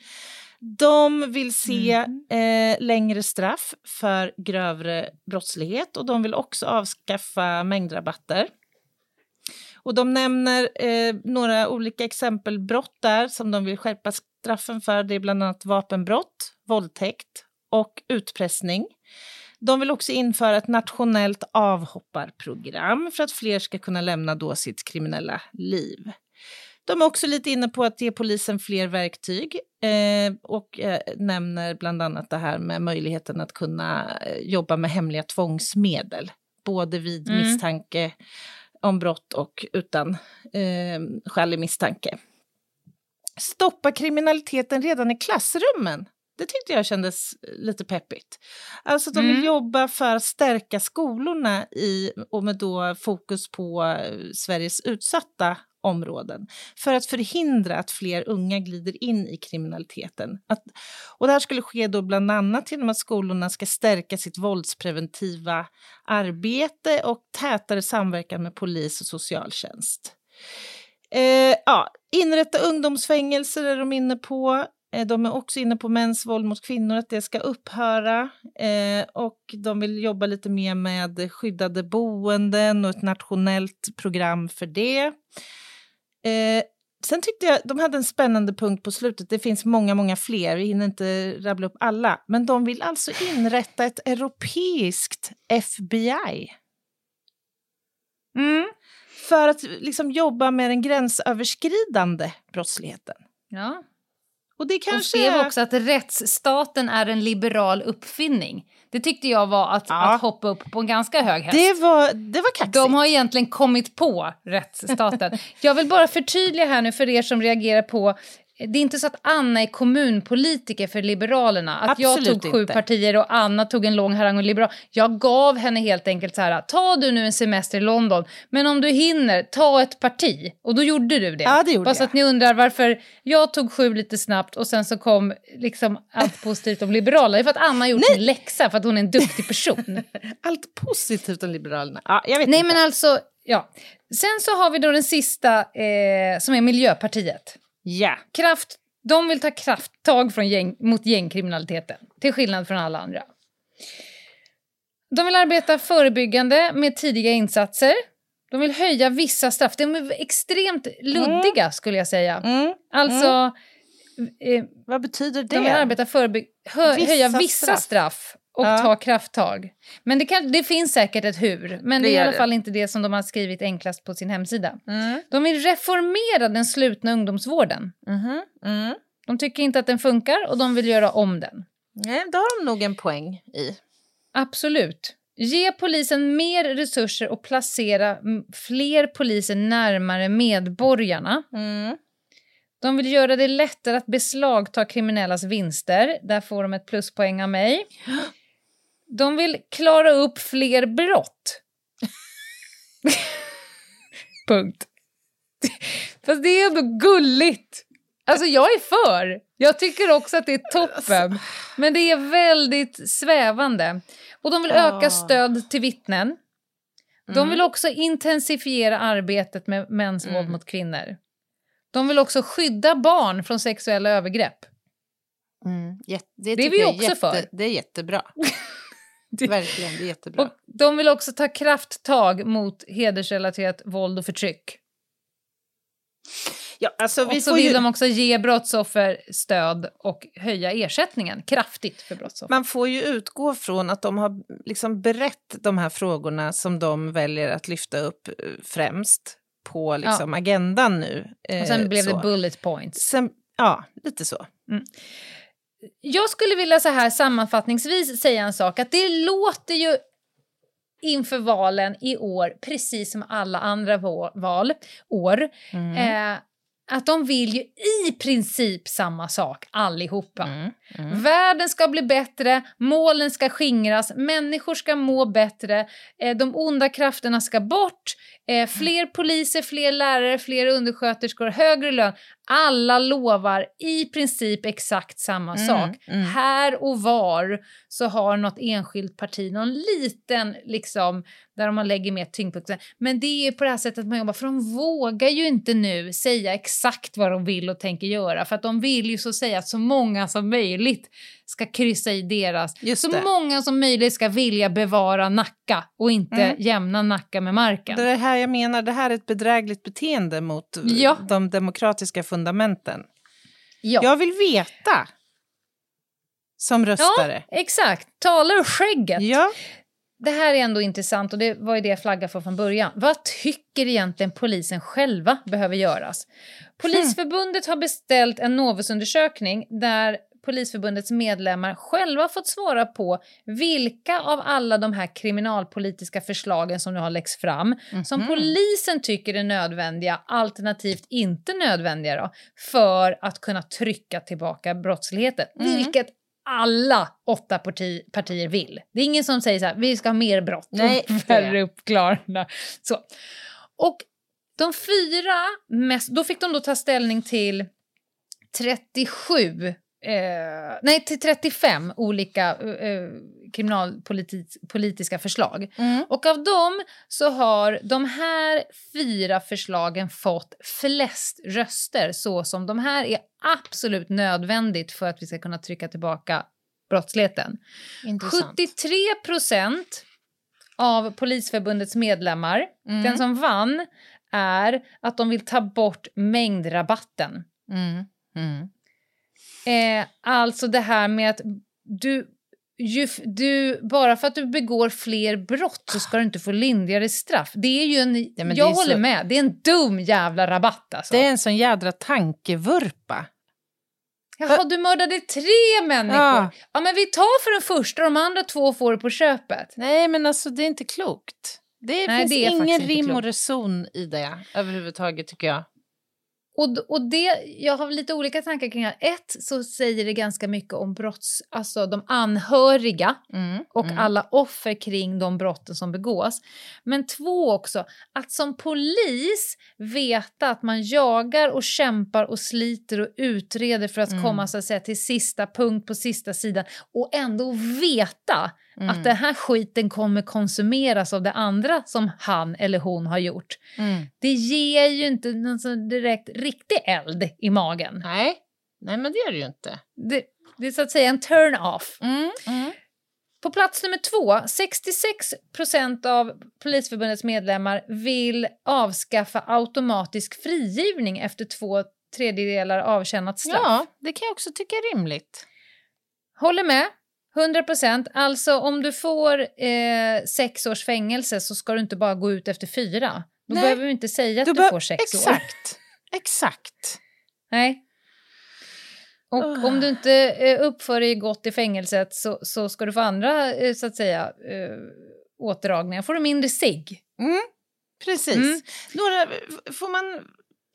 De vill se eh, längre straff för grövre brottslighet och de vill också avskaffa mängdrabatter. Och de nämner eh, några olika exempelbrott där som de vill skärpa straffen för. Det är bland annat vapenbrott, våldtäkt och utpressning. De vill också införa ett nationellt avhopparprogram för att fler ska kunna lämna då sitt kriminella liv. De är också lite inne på att ge polisen fler verktyg eh, och eh, nämner bland annat det här med möjligheten att kunna eh, jobba med hemliga tvångsmedel, både vid Mm. misstanke om brott och utan eh, skälig misstanke. Stoppa kriminaliteten redan i klassrummen. Det tyckte jag kändes lite peppigt. Alltså de vill Mm. jobba för att stärka skolorna i, och med då fokus på eh, Sveriges utsatta områden för att förhindra att fler unga glider in i kriminaliteten. Att, och det här skulle ske då bland annat genom att skolorna ska stärka sitt våldspreventiva arbete och tätare samverkan med polis och socialtjänst. Eh, ja, inrätta ungdomsfängelser är de inne på. Eh, De är också inne på mäns våld mot kvinnor, att det ska upphöra. Eh, och de vill jobba lite mer med skyddade boenden och ett nationellt program för det. Eh, sen tyckte jag de hade en spännande punkt på slutet. Det finns många, många fler. Vi hinner inte rabbla upp alla. Men de vill alltså inrätta ett europeiskt FBI Mm. för att liksom jobba med den gränsöverskridande brottsligheten. Ja. Och det De kanske skrev är... också att rättsstaten är en liberal uppfinning. Det tyckte jag var att, Ja. att hoppa upp på en ganska hög häst. Det var, det var kaxigt. De har egentligen kommit på rättsstaten. Jag vill bara förtydliga här nu för er som reagerar på det är inte så att Anna är kommunpolitiker för Liberalerna. Att jag Absolut tog sju inte. partier och Anna tog en lång harang och liberal. Jag gav henne helt enkelt så här, ta du nu en semester i London, men om du hinner, ta ett parti. Och då gjorde du det. Ja, det gjorde Bara så jag. att ni undrar varför jag tog sju lite snabbt och sen så kom liksom allt (laughs) positivt om Liberalerna. Det är för att Anna har gjort sin läxa, för att hon är en duktig person. (laughs) Allt positivt om Liberalerna. Ja, jag vet Nej inte. men alltså, ja. Sen så har vi då den sista eh, som är Miljöpartiet. Ja. Kraft, de vill ta krafttag från gäng, mot gängkriminaliteten, till skillnad från alla andra. De vill arbeta förebyggande med tidiga insatser. De vill höja vissa straff. De är extremt luddiga skulle jag säga. Mm. Alltså, eh, Vad betyder det? de vill arbeta förebygg- hö- höja vissa straff. straff, och Ja. ta krafttag. Men det, kan, det finns säkert ett hur, men det, Det är i alla det. fall inte det som de har skrivit enklast på sin hemsida. Mm. De vill reformera den slutna ungdomsvården. Mhm. Mm. De tycker inte att den funkar och de vill göra om den. Nej, det har de nog en poäng i. Absolut. Ge polisen mer resurser och placera mm, fler poliser närmare medborgarna. Mm. De vill göra det lättare att beslagta kriminellas vinster. Där får de ett pluspoäng av mig. (gasps) De vill klara upp fler brott. Punkt. Fast det är ändå gulligt. Alltså jag är för. Jag tycker också att det är toppen. Men det är väldigt svävande. Och de vill öka Ja. stöd till vittnen. De vill också intensifiera arbetet med mäns våld mot kvinnor. De vill också skydda barn från sexuella övergrepp. Mm. Jätte, det, är vi också för. Det är jättebra. (laughs) Verkligen, det är jättebra. Och de vill också ta krafttag mot hedersrelaterat våld och förtryck. ja, alltså, vi Och så får vill ju, de också ge brottsoffer stöd och höja ersättningen kraftigt för brottsoffer. Man får ju utgå från att de har liksom berett de här frågorna som de väljer att lyfta upp eh, främst på liksom agendan nu. eh, och sen blev så. det bullet points. Sen, ja, lite så. Jag skulle vilja så här sammanfattningsvis säga en sak. Att det låter ju inför valen i år, precis som alla andra va- val, år, Mm. eh, att de vill ju i princip samma sak allihopa. Mm. Mm. Världen ska bli bättre, målen ska skingras, människor ska må bättre, eh, de onda krafterna ska bort, eh, fler poliser, fler lärare, fler undersköterskor, högre lön. Alla lovar i princip exakt samma Mm, sak. mm. Här och var så har något enskilt parti någon liten, liksom, där man lägger mer tyngdpunkt. Men det är på det här sättet man jobbar, för de vågar ju inte nu säga exakt vad de vill och tänker göra, för att de vill ju så säga att så många som möjligt ska kryssa i deras, Just så det. många som möjligt ska vilja bevara Nacka och inte Mm. jämna Nacka med marken. Det är här jag menar, det här är ett bedrägligt beteende mot eh, Ja. de demokratiska fundamenten. ja. Jag vill veta som röstare. Exakt, talar ur skägget. Ja. Det här är ändå intressant och det var ju det jag flaggade för från början. Vad tycker egentligen polisen själva behöver göras? Polisförbundet har beställt en Novusundersökning där Polisförbundets medlemmar själva fått svara på vilka av alla de här kriminalpolitiska förslagen som nu har läggs fram som polisen tycker är nödvändiga, alternativt inte nödvändiga då, för att kunna trycka tillbaka brottsligheten. Vilket alla åtta parti, partier vill. Det är ingen som säger så här, vi ska ha mer brott Nej, (laughs) och färre uppklarande. Så. Och de fyra mest, då fick de då ta ställning till 37 Eh, nej, till 35 olika eh, kriminalpolitiska förslag. Mm. Och av dem så har de här fyra förslagen fått flest röster så som de här är absolut nödvändigt för att vi ska kunna trycka tillbaka brottsligheten. Intressant. 73 procent av Polisförbundets medlemmar, Mm. den som vann, är att de vill ta bort mängdrabatten. Mm. Eh, alltså det här med att du, ju, du, bara för att du begår fler brott så ska du inte få lindrigare straff. Det är ju en, Ja, jag håller så- med, det är en dum jävla rabatt alltså. Det är en sån jädra tankevurpa. Jaha, du mördade tre människor. Ja. Ja. men vi tar för den första, de andra två får det på köpet. Nej, men alltså det är inte klokt. Det Nej, finns det ingen rim och reson i det överhuvudtaget tycker jag. Och, och det, jag har lite olika tankar kring det här. Ett, så säger det ganska mycket om brotts, alltså de anhöriga Mm. och mm. alla offer kring de brotten som begås. Men två också, att som polis veta att man jagar och kämpar och sliter och utreder för att Mm. komma så att säga, till sista punkt på sista sidan och ändå veta Mm. att den här skiten kommer konsumeras av det andra som han eller hon har gjort. Mm. Det ger ju inte någon direkt riktig eld i magen. Nej. Nej, men det är det ju inte. Det, det är så att säga en turn-off. Mm. Mm. På plats nummer två, 66 procent av Polisförbundets medlemmar vill avskaffa automatisk frigivning efter två tredjedelar avtjänat straff. Ja, det kan jag också tycka är rimligt. Håller med. 100 procent. Alltså om du får eh, sex års fängelse så ska du inte bara gå ut efter fyra. Då Nej. behöver vi inte säga att Du du, får sex år. Exakt. Exakt. Nej. Och Ah. om du inte eh, uppför dig gott i fängelset så, så ska du få andra, eh, så att säga, eh, återdragningar. får du mindre sig. Mm. Precis. Mm. Några, får man...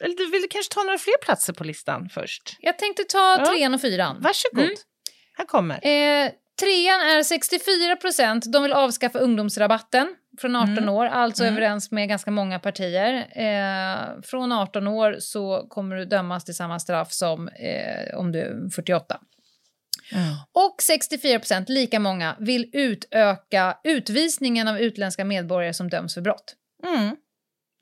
Eller du vill kanske ta några fler platser på listan först? Jag tänkte ta Ja. trean och fyran. Varsågod. Mm. Här kommer. Eh, trean är 64 procent. De vill avskaffa ungdomsrabatten från 18 Mm. år, alltså Mm. överens med ganska många partier. Eh, från 18 år så kommer du dömas till samma straff som eh, om du är 48. Mm. Och 64 procent, lika många, vill utöka utvisningen av utländska medborgare som döms för brott. Mm.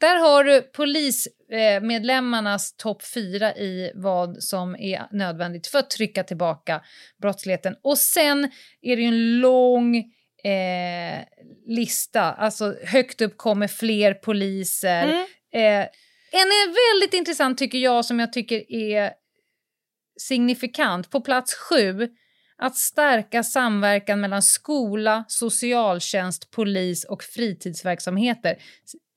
Där har du polismedlemmarnas topp fyra i vad som är nödvändigt för att trycka tillbaka brottsligheten. Och sen är det ju en lång eh, lista. Alltså högt upp kommer fler poliser. Mm. Eh, en är väldigt intressant tycker jag som jag tycker är signifikant. På plats sju, att stärka samverkan mellan skola, socialtjänst, polis och fritidsverksamheter.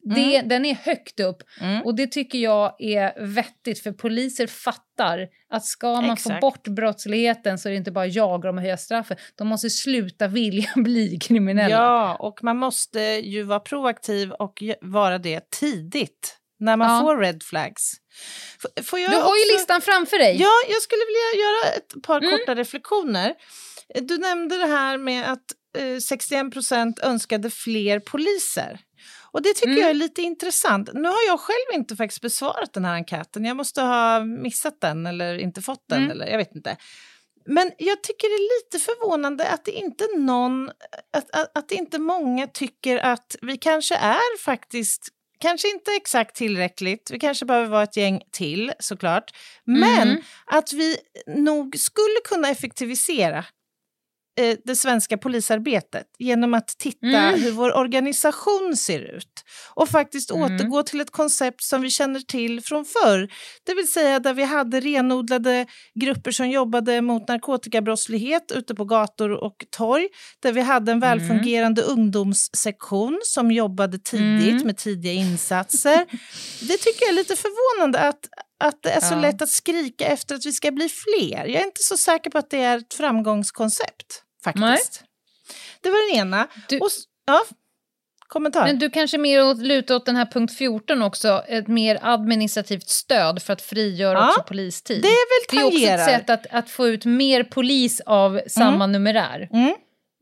Det, Den är högt upp Mm. och det tycker jag är vettigt för poliser fattar att ska man Exakt. få bort brottsligheten så är det inte bara jaga dem och höja straffen. De måste sluta vilja (laughs) bli kriminella. Ja, och man måste ju vara proaktiv och vara det tidigt när man Ja. får red flags. Får jag Du har ju också- listan framför dig. Ja, jag skulle vilja göra ett par Mm. korta reflektioner. Du nämnde det här med att eh, 61 procent önskade fler poliser. Och det tycker Mm. jag är lite intressant. Nu har jag själv inte faktiskt besvarat den här enkäten. Jag måste ha missat den eller inte fått den. Mm. Eller, jag vet inte. Men jag tycker det är lite förvånande att det inte någon, att, att, att inte många tycker att vi kanske är faktiskt Kanske inte exakt tillräckligt, vi kanske behöver vara ett gäng till såklart. Men Mm. att vi nog skulle kunna effektivisera eh, det svenska polisarbetet genom att titta Mm. hur vår organisation ser ut och faktiskt Mm. återgå till ett koncept som vi känner till från förr. Det vill säga där vi hade renodlade grupper som jobbade mot narkotikabrottslighet ute på gator och torg. Där vi hade en välfungerande ungdomssektion som jobbade tidigt Mm. med tidiga insatser. Det tycker jag är lite förvånande att, att det är så Ja. lätt att skrika efter att vi ska bli fler. Jag är inte så säker på att det är ett framgångskoncept faktiskt. Det var den ena. Du- Och, ja, kommentar. Men du kanske mer åt, lutar åt den här punkt 14 också, ett mer administrativt stöd för att frigöra Ja, också polistid. det är väl Det är också ett tangerar. sätt att, att få ut mer polis av samma numerär. Mm.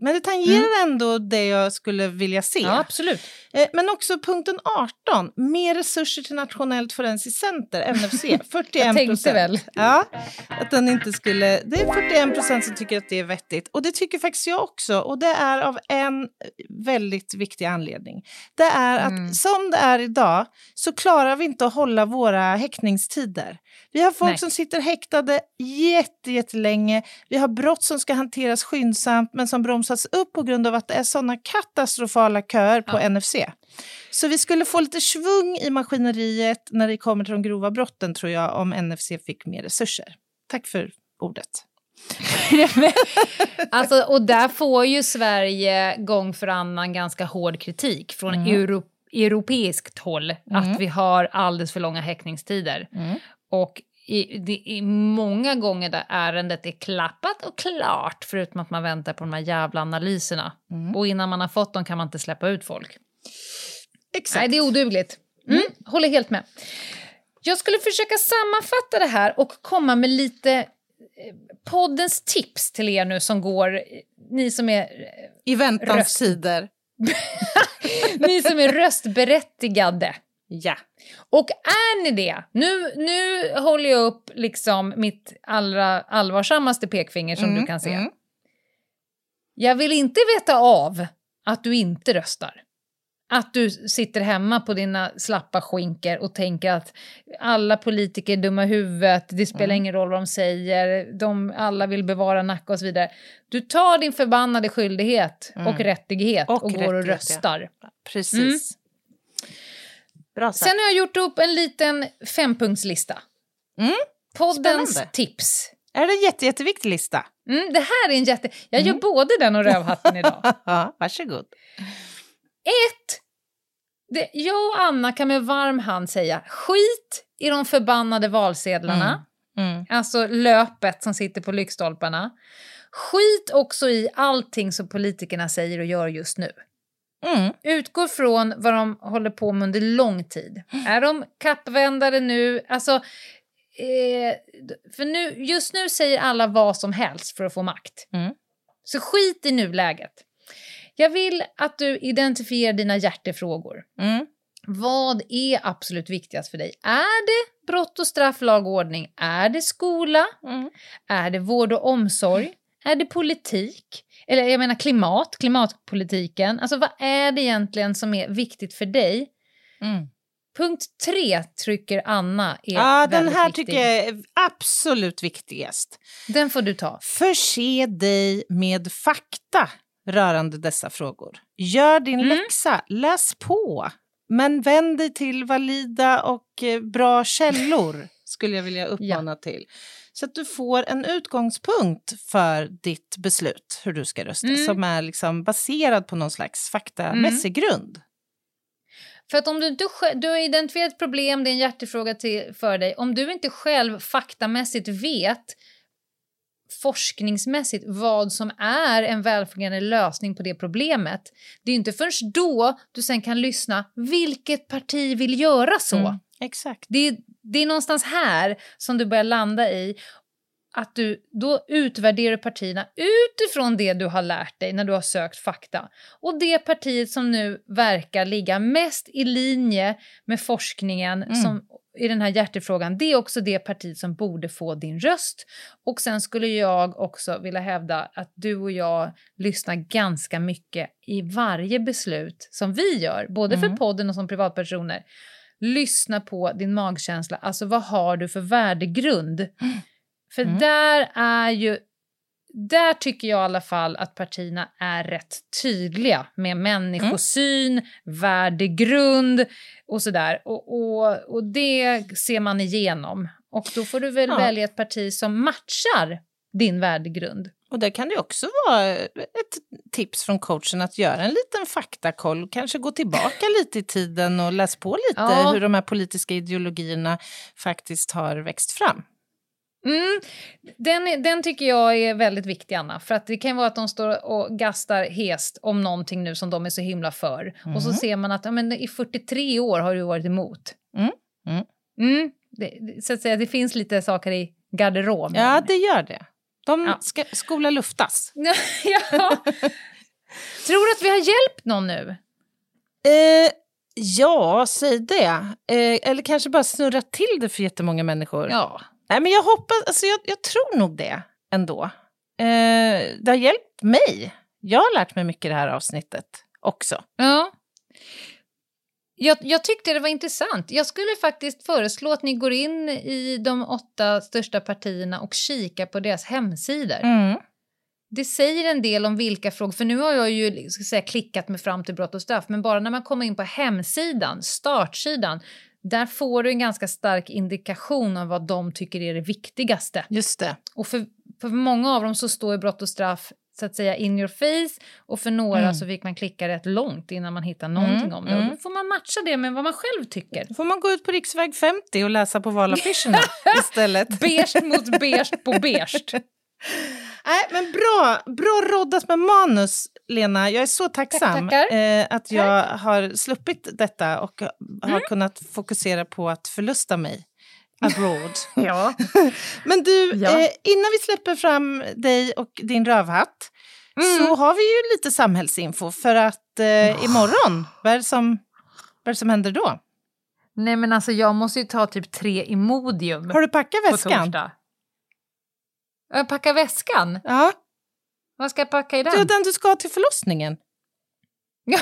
Men det tangerar ändå det jag skulle vilja se. Ja, absolut. Eh, Men också punkten 18, mer resurser till Nationellt forensiskt center, NFC, 41 (laughs) Jag tänkte väl. Ja, att den inte skulle... Det är 41 procent som tycker att det är vettigt. Och det tycker faktiskt jag också. Och det är av en väldigt viktig anledning. Det är att Mm. som det är idag så klarar vi inte att hålla våra häktningstider. Vi har folk Nej. som sitter häktade jätte, jättelänge. Vi har brott som ska hanteras skyndsamt men som bromsas upp på grund av att det är sådana katastrofala köer på Ja. NFC. Så vi skulle få lite svung i maskineriet när det kommer till de grova brotten tror jag om NFC fick mer resurser. Tack för ordet. (laughs) Alltså, och där får ju Sverige gång för annan ganska hård kritik från Mm. euro, europeiskt håll att vi har alldeles för långa häktningstider. Mm. Och i, det är många gånger där ärendet är klappat och klart förutom att man väntar på de här jävla analyserna. Mm. Och innan man har fått dem kan man inte släppa ut folk. Exakt. Nej, det är odugligt. Mm, Håller helt med. Jag skulle försöka sammanfatta det här och komma med lite eh, poddens tips till er nu som går, eh, ni som är, I väntans tider. (laughs) ni som är röstberättigade. Ja. Och är ni det, nu, nu håller jag upp liksom mitt allra allvarsammaste pekfinger som du kan se. mm. Jag vill inte veta av att du inte röstar. Att du sitter hemma på dina slappa skinker och tänker att alla politiker är dumma i huvudet, det spelar Mm. ingen roll vad de säger, de, alla vill bevara Nacka och så vidare. Du tar din förbannade skyldighet och rättighet och, Och går och rättighet, ja. röstar. Precis. Bra sagt. Sen har jag gjort upp en liten fempunktslista. Mm. Poddens Spännande. tips. Är det en jätte, jätteviktig lista? Mm, det här är en jätte... Jag Mm. gör både den och rövhatten idag. Ja, (laughs) varsågod. Ett! Det, jag och Anna kan med varm hand säga skit i de förbannade valsedlarna. Mm. Alltså löpet som sitter på lyktstolparna. Skit också i allting som politikerna säger och gör just nu. Mm. Utgår från vad de håller på med under lång tid. Är de kappvändare nu? Alltså, eh, för nu, just nu säger alla vad som helst för att få makt. Mm. Så skit i nuläget. Jag vill att du identifierar dina hjärtefrågor. Mm. Vad är absolut viktigast för dig? Är det brott och straff, lag och ordning? Är det skola? Mm. Är det vård och omsorg? Är det politik? Eller jag menar klimat, klimatpolitiken. Alltså vad är det egentligen som är viktigt för dig? Mm. Punkt tre trycker Anna är Ja, den här viktig. tycker jag är absolut viktigast. Den får du ta. Förse dig med fakta rörande dessa frågor. Gör din Mm. läxa, läs på. Men vänd dig till valida och eh, bra källor, (laughs) skulle jag vilja uppmana till. Så att du får en utgångspunkt för ditt beslut, hur du ska rösta, Mm. som är liksom baserad på någon slags faktamässig grund. För att om du inte du har identifierat ett problem, det är en hjärtefråga till, för dig. Om du inte själv faktamässigt vet forskningsmässigt vad som är en välfungerande lösning på det problemet. Det är inte först då du sen kan lyssna, vilket parti vill göra så? Mm. Exakt. Det, är, det är någonstans här som du börjar landa i. att du då utvärderar partierna utifrån det du har lärt dig när du har sökt fakta. Och det partiet som nu verkar ligga mest i linje med forskningen Mm. som, i den här hjärtefrågan, det är också det partiet som borde få din röst. Och sen skulle jag också vilja hävda att du och jag lyssnar ganska mycket i varje beslut som vi gör, både för Mm. podden och som privatpersoner. Lyssna på din magkänsla, alltså vad har du för värdegrund? (gasps) För Mm. där är ju där tycker jag i alla fall att partierna är rätt tydliga med människosyn, värdegrund och sådär. Och, och, och det ser man igenom. Och då får du väl Ja. välja ett parti som matchar din värdegrund. Och det kan det också vara ett tips från coachen att göra en liten faktakoll, kanske gå tillbaka (laughs) lite i tiden och läsa på lite Ja. hur de här politiska ideologierna faktiskt har växt fram. Mm, den, den tycker jag är väldigt viktig, Anna. För att det kan vara att de står och gastar hest om någonting nu som de är så himla för. Och så Mm. ser man att ja, men i 43 år har du varit emot. Mm, mm. Mm, det- så att säga, det finns lite saker i garderoben. Ja, det gör det. De Ja. ska skola luftas. (laughs) ja. Tror du att vi har hjälpt någon nu? Eh, ja, säg det. Eh, eller kanske bara snurra till det för jättemånga människor. Ja. Nej, men jag hoppas, alltså jag, jag tror nog det ändå. Eh, det har hjälpt mig. Jag har lärt mig mycket i det här avsnittet också. ja. Jag, jag tyckte det var intressant. Jag skulle faktiskt föreslå att ni går in i de åtta största partierna och kikar på deras hemsidor. Mm. Det säger en del om vilka frågor, för nu har jag ju ska säga, klickat mig fram till brott och straff, men bara när man kommer in på hemsidan, startsidan, där får du en ganska stark indikation av vad de tycker är det viktigaste. Just det. Och för, för många av dem så står brott och straff så att säga in your face och för några Mm. så fick man klicka rätt långt innan man hittar någonting Mm, om det. Och mm. då får man matcha det med vad man själv tycker. Då får man gå ut på riksväg 50 och läsa på valaffischerna (laughs) istället. Beige mot (laughs) beige på beige. Nej, men bra, bra roddat med manus, Lena. Jag är så tacksam tackar. eh, att jag har sluppit detta och har kunnat fokusera på att förlusta mig abroad. (laughs) Ja. men du, Ja. eh, innan vi släpper fram dig och din rövhatt så har vi ju lite samhällsinfo för att eh, imorgon, vad är, det som, vad är det som händer då? Nej men alltså jag måste ju ta typ tre Imodium Har du packat väskan? Jag packar väskan? Ja, Vad ska jag packa i den? det är den du ska till förlossningen. (laughs)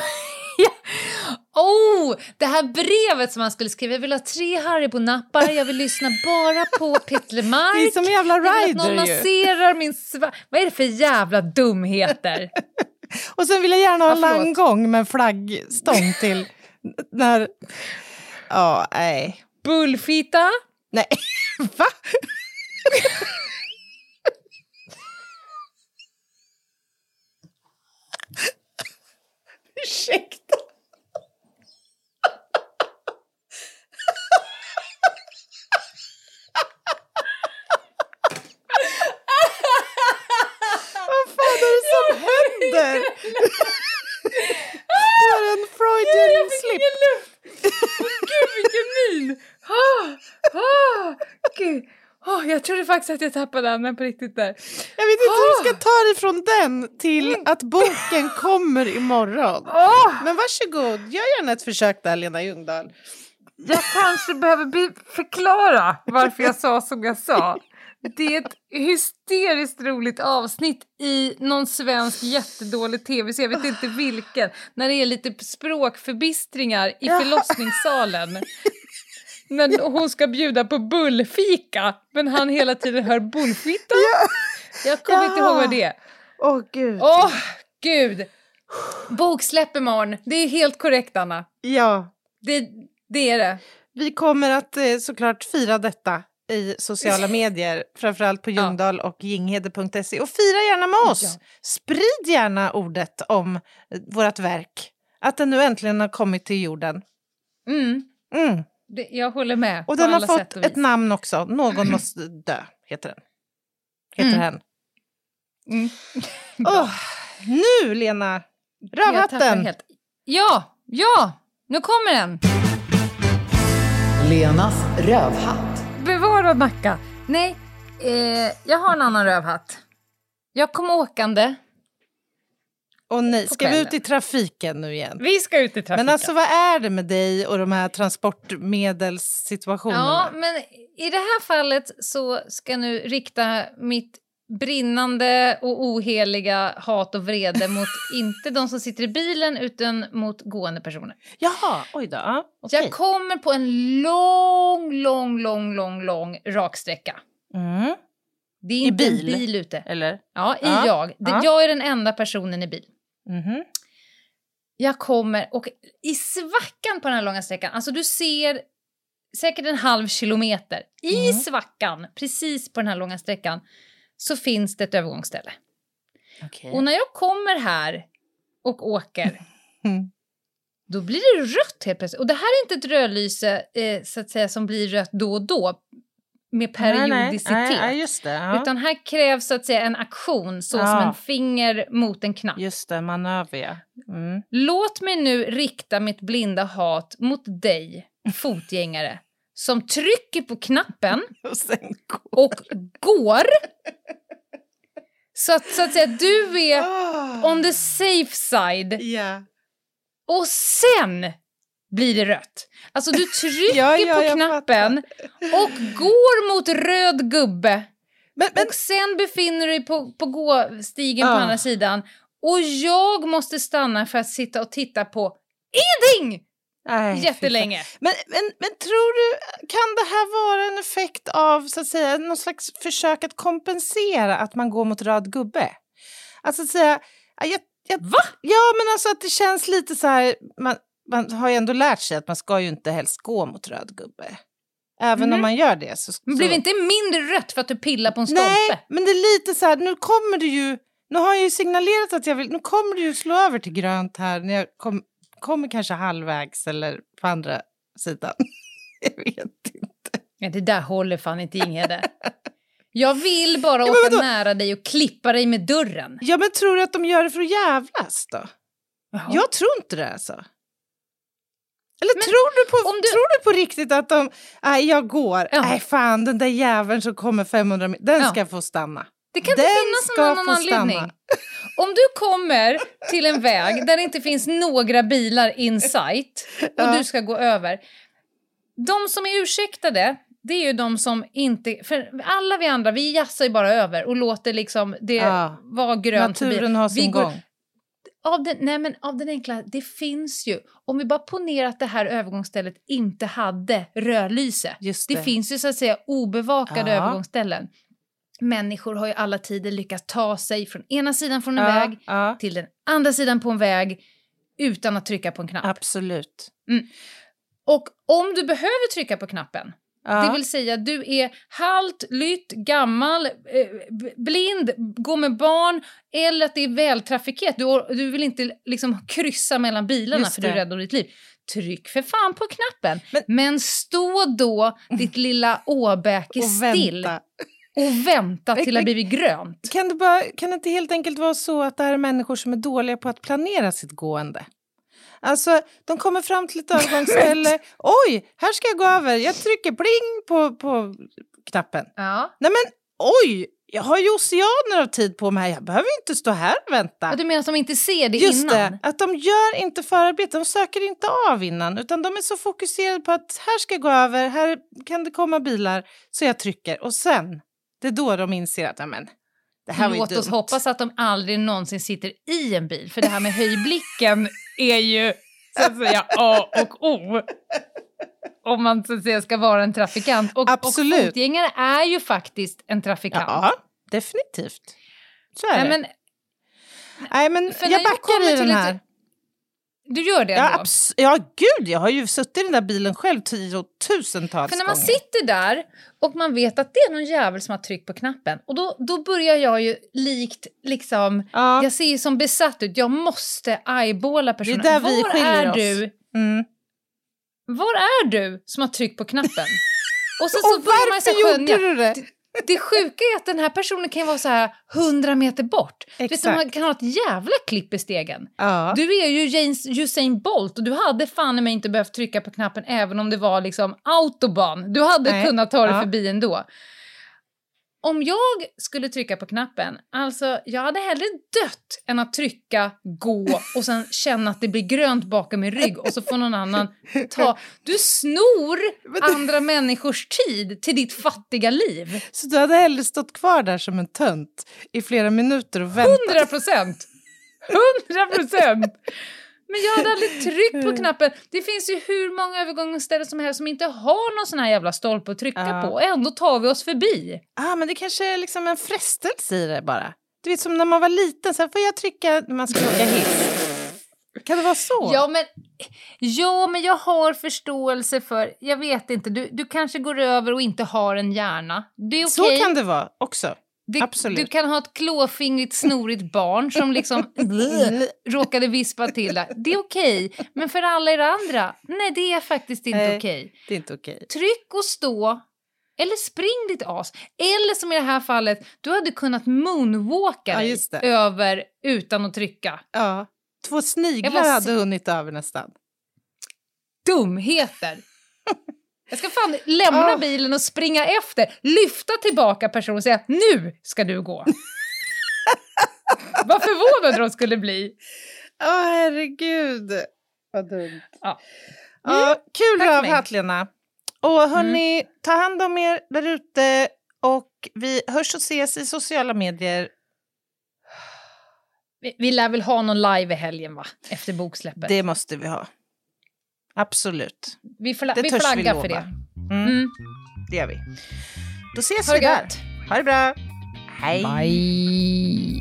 Oh, det här brevet som man skulle skriva. Jag vill ha tre Haribo-nappar, jag vill lyssna bara på (laughs) Petter Mark. Det är som en jävla jag vill att någon rider masserar min sva... Vad är det för jävla dumheter? (laughs) Och sen vill jag gärna ha Ja, förlåt. landgång med flaggstång till (laughs) när... Ja, nej. Bullfita? Nej, va? Ursäkta. Vad fan är det som händer? (laughs) Var en Freudian slip? Gud, vilken min! Ah, ah, gud. Ah, jag trodde faktiskt att jag tappade Anna på riktigt där. Jag vet inte hur du ska ta dig från den till att boken kommer imorgon. Ah, Men varsågod, gör gärna ett försök där Lena Ljungdahl. jag kanske behöver be- förklara varför jag sa som jag sa. Det är ett hysteriskt roligt avsnitt i någon svensk jättedålig tv, så jag vet inte vilken, när det är lite språkförbistringar i förlossningssalen. När hon ska bjuda på bullfika, men han hela tiden hör bullfitta. Jag kommer inte ihåg vad det är. Åh gud. Åh, gud! Boksläpp imorgon. Det är helt korrekt, Anna. Ja, Det, det är det. vi kommer att eh, såklart fira detta i sociala medier, framförallt på Ja. Ljungdahl och jinghede.se. Och fira gärna med oss. Ja. Sprid gärna ordet om eh, vårt verk. Att den nu äntligen har kommit till jorden. Mm, Mm. det jag håller med. Och den har fått ett namn också. Någon måste dö, heter den. Heter Mm. hen. Mm. (laughs) Åh, nu, Lena! Rövhatten! Ja, ja! Nu kommer den! Lenas rövhatt. Bevara Nacka! Nej, Eh, jag har en annan rövhatt. Jag kom åkande. Och nej, ska vi ut i trafiken nu igen? Vi ska ut i trafiken. Men alltså vad är det med dig och de här transportmedelssituationerna? Ja, men i det här fallet så ska jag nu rikta mitt brinnande och oheliga hat och vrede (laughs) mot inte de som sitter i bilen utan mot gående personer. Jaha, oj då. Okej. jag kommer på en lång, lång, lång, lång, lång raksträcka. Mm. Det är I inte bil? en bil ute. Eller? Ja, i Ja, jag. Det, ja. Jag är den enda personen i bil. Mhm. Jag kommer och i svackan på den här långa sträckan, alltså du ser säkert en halv kilometer. I Mm. svackan, precis på den här långa sträckan, så finns det ett övergångsställe. Okej. Och när jag kommer här och åker, Mm. (laughs) då blir det rött helt plötsligt. Och det här är inte ett rödlyse eh, så att säga, som blir rött då och då med periodicitet. Nej, nej, just det. Ja. Utan här krävs så att säga en aktion, så Ja. som en finger mot en knapp. Just det, manöver ja. Mm. Låt mig nu rikta mitt blinda hat mot dig, fotgängare, som trycker på knappen (laughs) Och och går. Så att, så att säga, du är on the safe side Ja. och sen blir det rött. Alltså du (laughs) trycker Ja, ja, på knappen och går mot röd gubbe Men, men, och sen befinner du dig på, på gåstigen på Ah. andra sidan och jag måste stanna för att sitta och titta på ingenting nej, jättelänge. Men, men, men tror du, kan det här vara en effekt av så att säga, någon slags försök att kompensera att man går mot röd gubbe? Alltså att säga, ja, jag, jag, Va? Ja, men alltså att det känns lite så här, man, man har ju ändå lärt sig att man ska ju inte helst gå mot röd gubbe. Även om Mhm. man gör det så... Men så blir det inte mindre rött för att du pillar på en stolpe? Nej, men det är lite så här, nu kommer du ju... Nu har jag ju signalerat att jag vill... Nu kommer du ju slå över till grönt här när jag kom, kommer kanske halvvägs eller på andra sidan. (laughs) jag vet inte. Ja, det där håller fan inte Inghede. (laughs) Jag vill bara men åka nära dig och klippa dig med dörren. Ja, men tror du att de gör det för att jävlas då? Jaha. Jag tror inte det alltså. Eller Men tror, du på, du- tror du på riktigt att de... Nej, jag går. Ja. Nej, fan, den där jäveln som kommer 500 meter, den Ja. ska få stanna. Det kan inte Den finnas ska någon annan få stanna. (laughs) Om du kommer till en väg där det inte finns några bilar in sight och Ja. du ska gå över. De som är ursäktade, det är ju de som inte... För alla vi andra, vi jassar ju bara över och låter liksom det Ja. vara grönt. Naturen har sin går- gång. Av den, nej men av den enkla, det finns ju. Om vi bara ponerar att det här övergångsstället inte hade rödlyse. Det det. finns ju så att säga obevakade Ja. övergångsställen. Människor har ju alla tider lyckats ta sig från ena sidan från en ja, väg Ja, till den andra sidan på en väg utan att trycka på en knapp. absolut. Och om du behöver trycka på knappen, Ja. det vill säga du är halt, lytt, gammal, eh, blind, går med barn eller att det är vältrafikerat, du, du vill inte liksom kryssa mellan bilarna för du är rädd om ditt liv. Tryck för fan på knappen. Men- Men, stå då ditt lilla åbäke still vänta. Och vänta till det har blivit grönt. Kan det, bara, kan det inte helt enkelt vara så att det här är människor som är dåliga på att planera sitt gående? Alltså, de kommer fram till ett (laughs) övergångsställe. Oj, här ska jag gå över. Jag trycker pling på, på knappen. Ja. Nej men oj, jag har ju oceaner av tid på mig. Jag behöver inte stå här och vänta. Och du menar som inte ser det Just innan? det, att de gör inte förarbete. De söker inte av innan. Utan de är så fokuserade på att här ska jag gå över, här kan det komma bilar. Så jag trycker. Och sen, det är då de inser att amen, det här var ju Låt dumt. oss hoppas att de aldrig någonsin sitter i en bil, för det här med höjblicken är ju så att säga A och O. Om man så att säga ska vara en trafikant. Och, Absolut. och fotgängare är ju faktiskt en trafikant. Ja, definitivt. Så är Nej, det. men Nej, men jag jag backar kommer i den här. ett- du gör det Ja, ändå? abs- ja, gud, jag har ju suttit i den där bilen själv tiotusentals För när man gånger. sitter där och man vet att det är någon jävel som har tryckt på knappen och då, då börjar jag ju likt liksom, Ja. jag ser ju som besatt ut, jag måste eyeballa personen. där vi Var skiljer är oss. du? Mm. Var är du som har tryckt på knappen? (laughs) Och så, så Och man så varför här gjorde du det? Det sjuka är att den här personen kan vara så här 100 meter bort. Exakt. man kan ha ett jävla klipp i stegen. Ja. Du är ju James, Usain Bolt och du hade fan mig inte behövt trycka på knappen även om det var liksom autobahn. Du hade Nej. kunnat ta dig Ja. förbi ändå. Om jag skulle trycka på knappen, alltså jag hade hellre dött än att trycka gå och sen känna att det blir grönt bakom min rygg och så får någon annan ta... Du snor andra människors tid till ditt fattiga liv. Så du hade hellre stått kvar där som en tönt i flera minuter och väntat? Hundra procent! Hundra procent! Men jag hade aldrig (laughs) tryckt på knappen. Det finns ju hur många övergångsställen som helst som inte har någon sån här jävla stolpe att trycka Ja. på. Ändå tar vi oss förbi. Ah, men det kanske är liksom en frestelse i det bara. Du vet som när man var liten, så här, får jag trycka när man ska åka hiss? Kan det vara så? Ja men, ja, men jag har förståelse för... Jag vet inte, du, du kanske går över och inte har en hjärna. Det är Så okej. kan det vara också. Det- absolut. Du kan ha ett klåfingrigt, snorigt barn som liksom (laughs) råkade vispa till det. Det är okej. Men för alla er andra, nej det är faktiskt inte okej. Det är inte okej. Tryck och stå, eller spring ditt as. Eller som i det här fallet, du hade kunnat moonwalka Ja, dig det. över utan att trycka. Ja. Två sniglar bara hade hunnit över nästan. Dumheter! (laughs) Jag ska fan lämna Ah. bilen och springa efter, lyfta tillbaka personen och säga nu ska du gå. Vad förvånade de skulle bli. Åh herregud. Vad dumt. Ja. Ja, kul mig. Hattlena. Och hörni, ta hand om er där ute och vi hörs och ses i sociala medier. Vi, vi lär väl ha någon live i helgen va? Efter boksläppet. Det måste vi ha. Absolut. vi fla- det vi törs vi flaggar lova. för det. Mm, Mm. Det gör vi. Då ses Ha vi där. Ha det bra. Hej. Bye!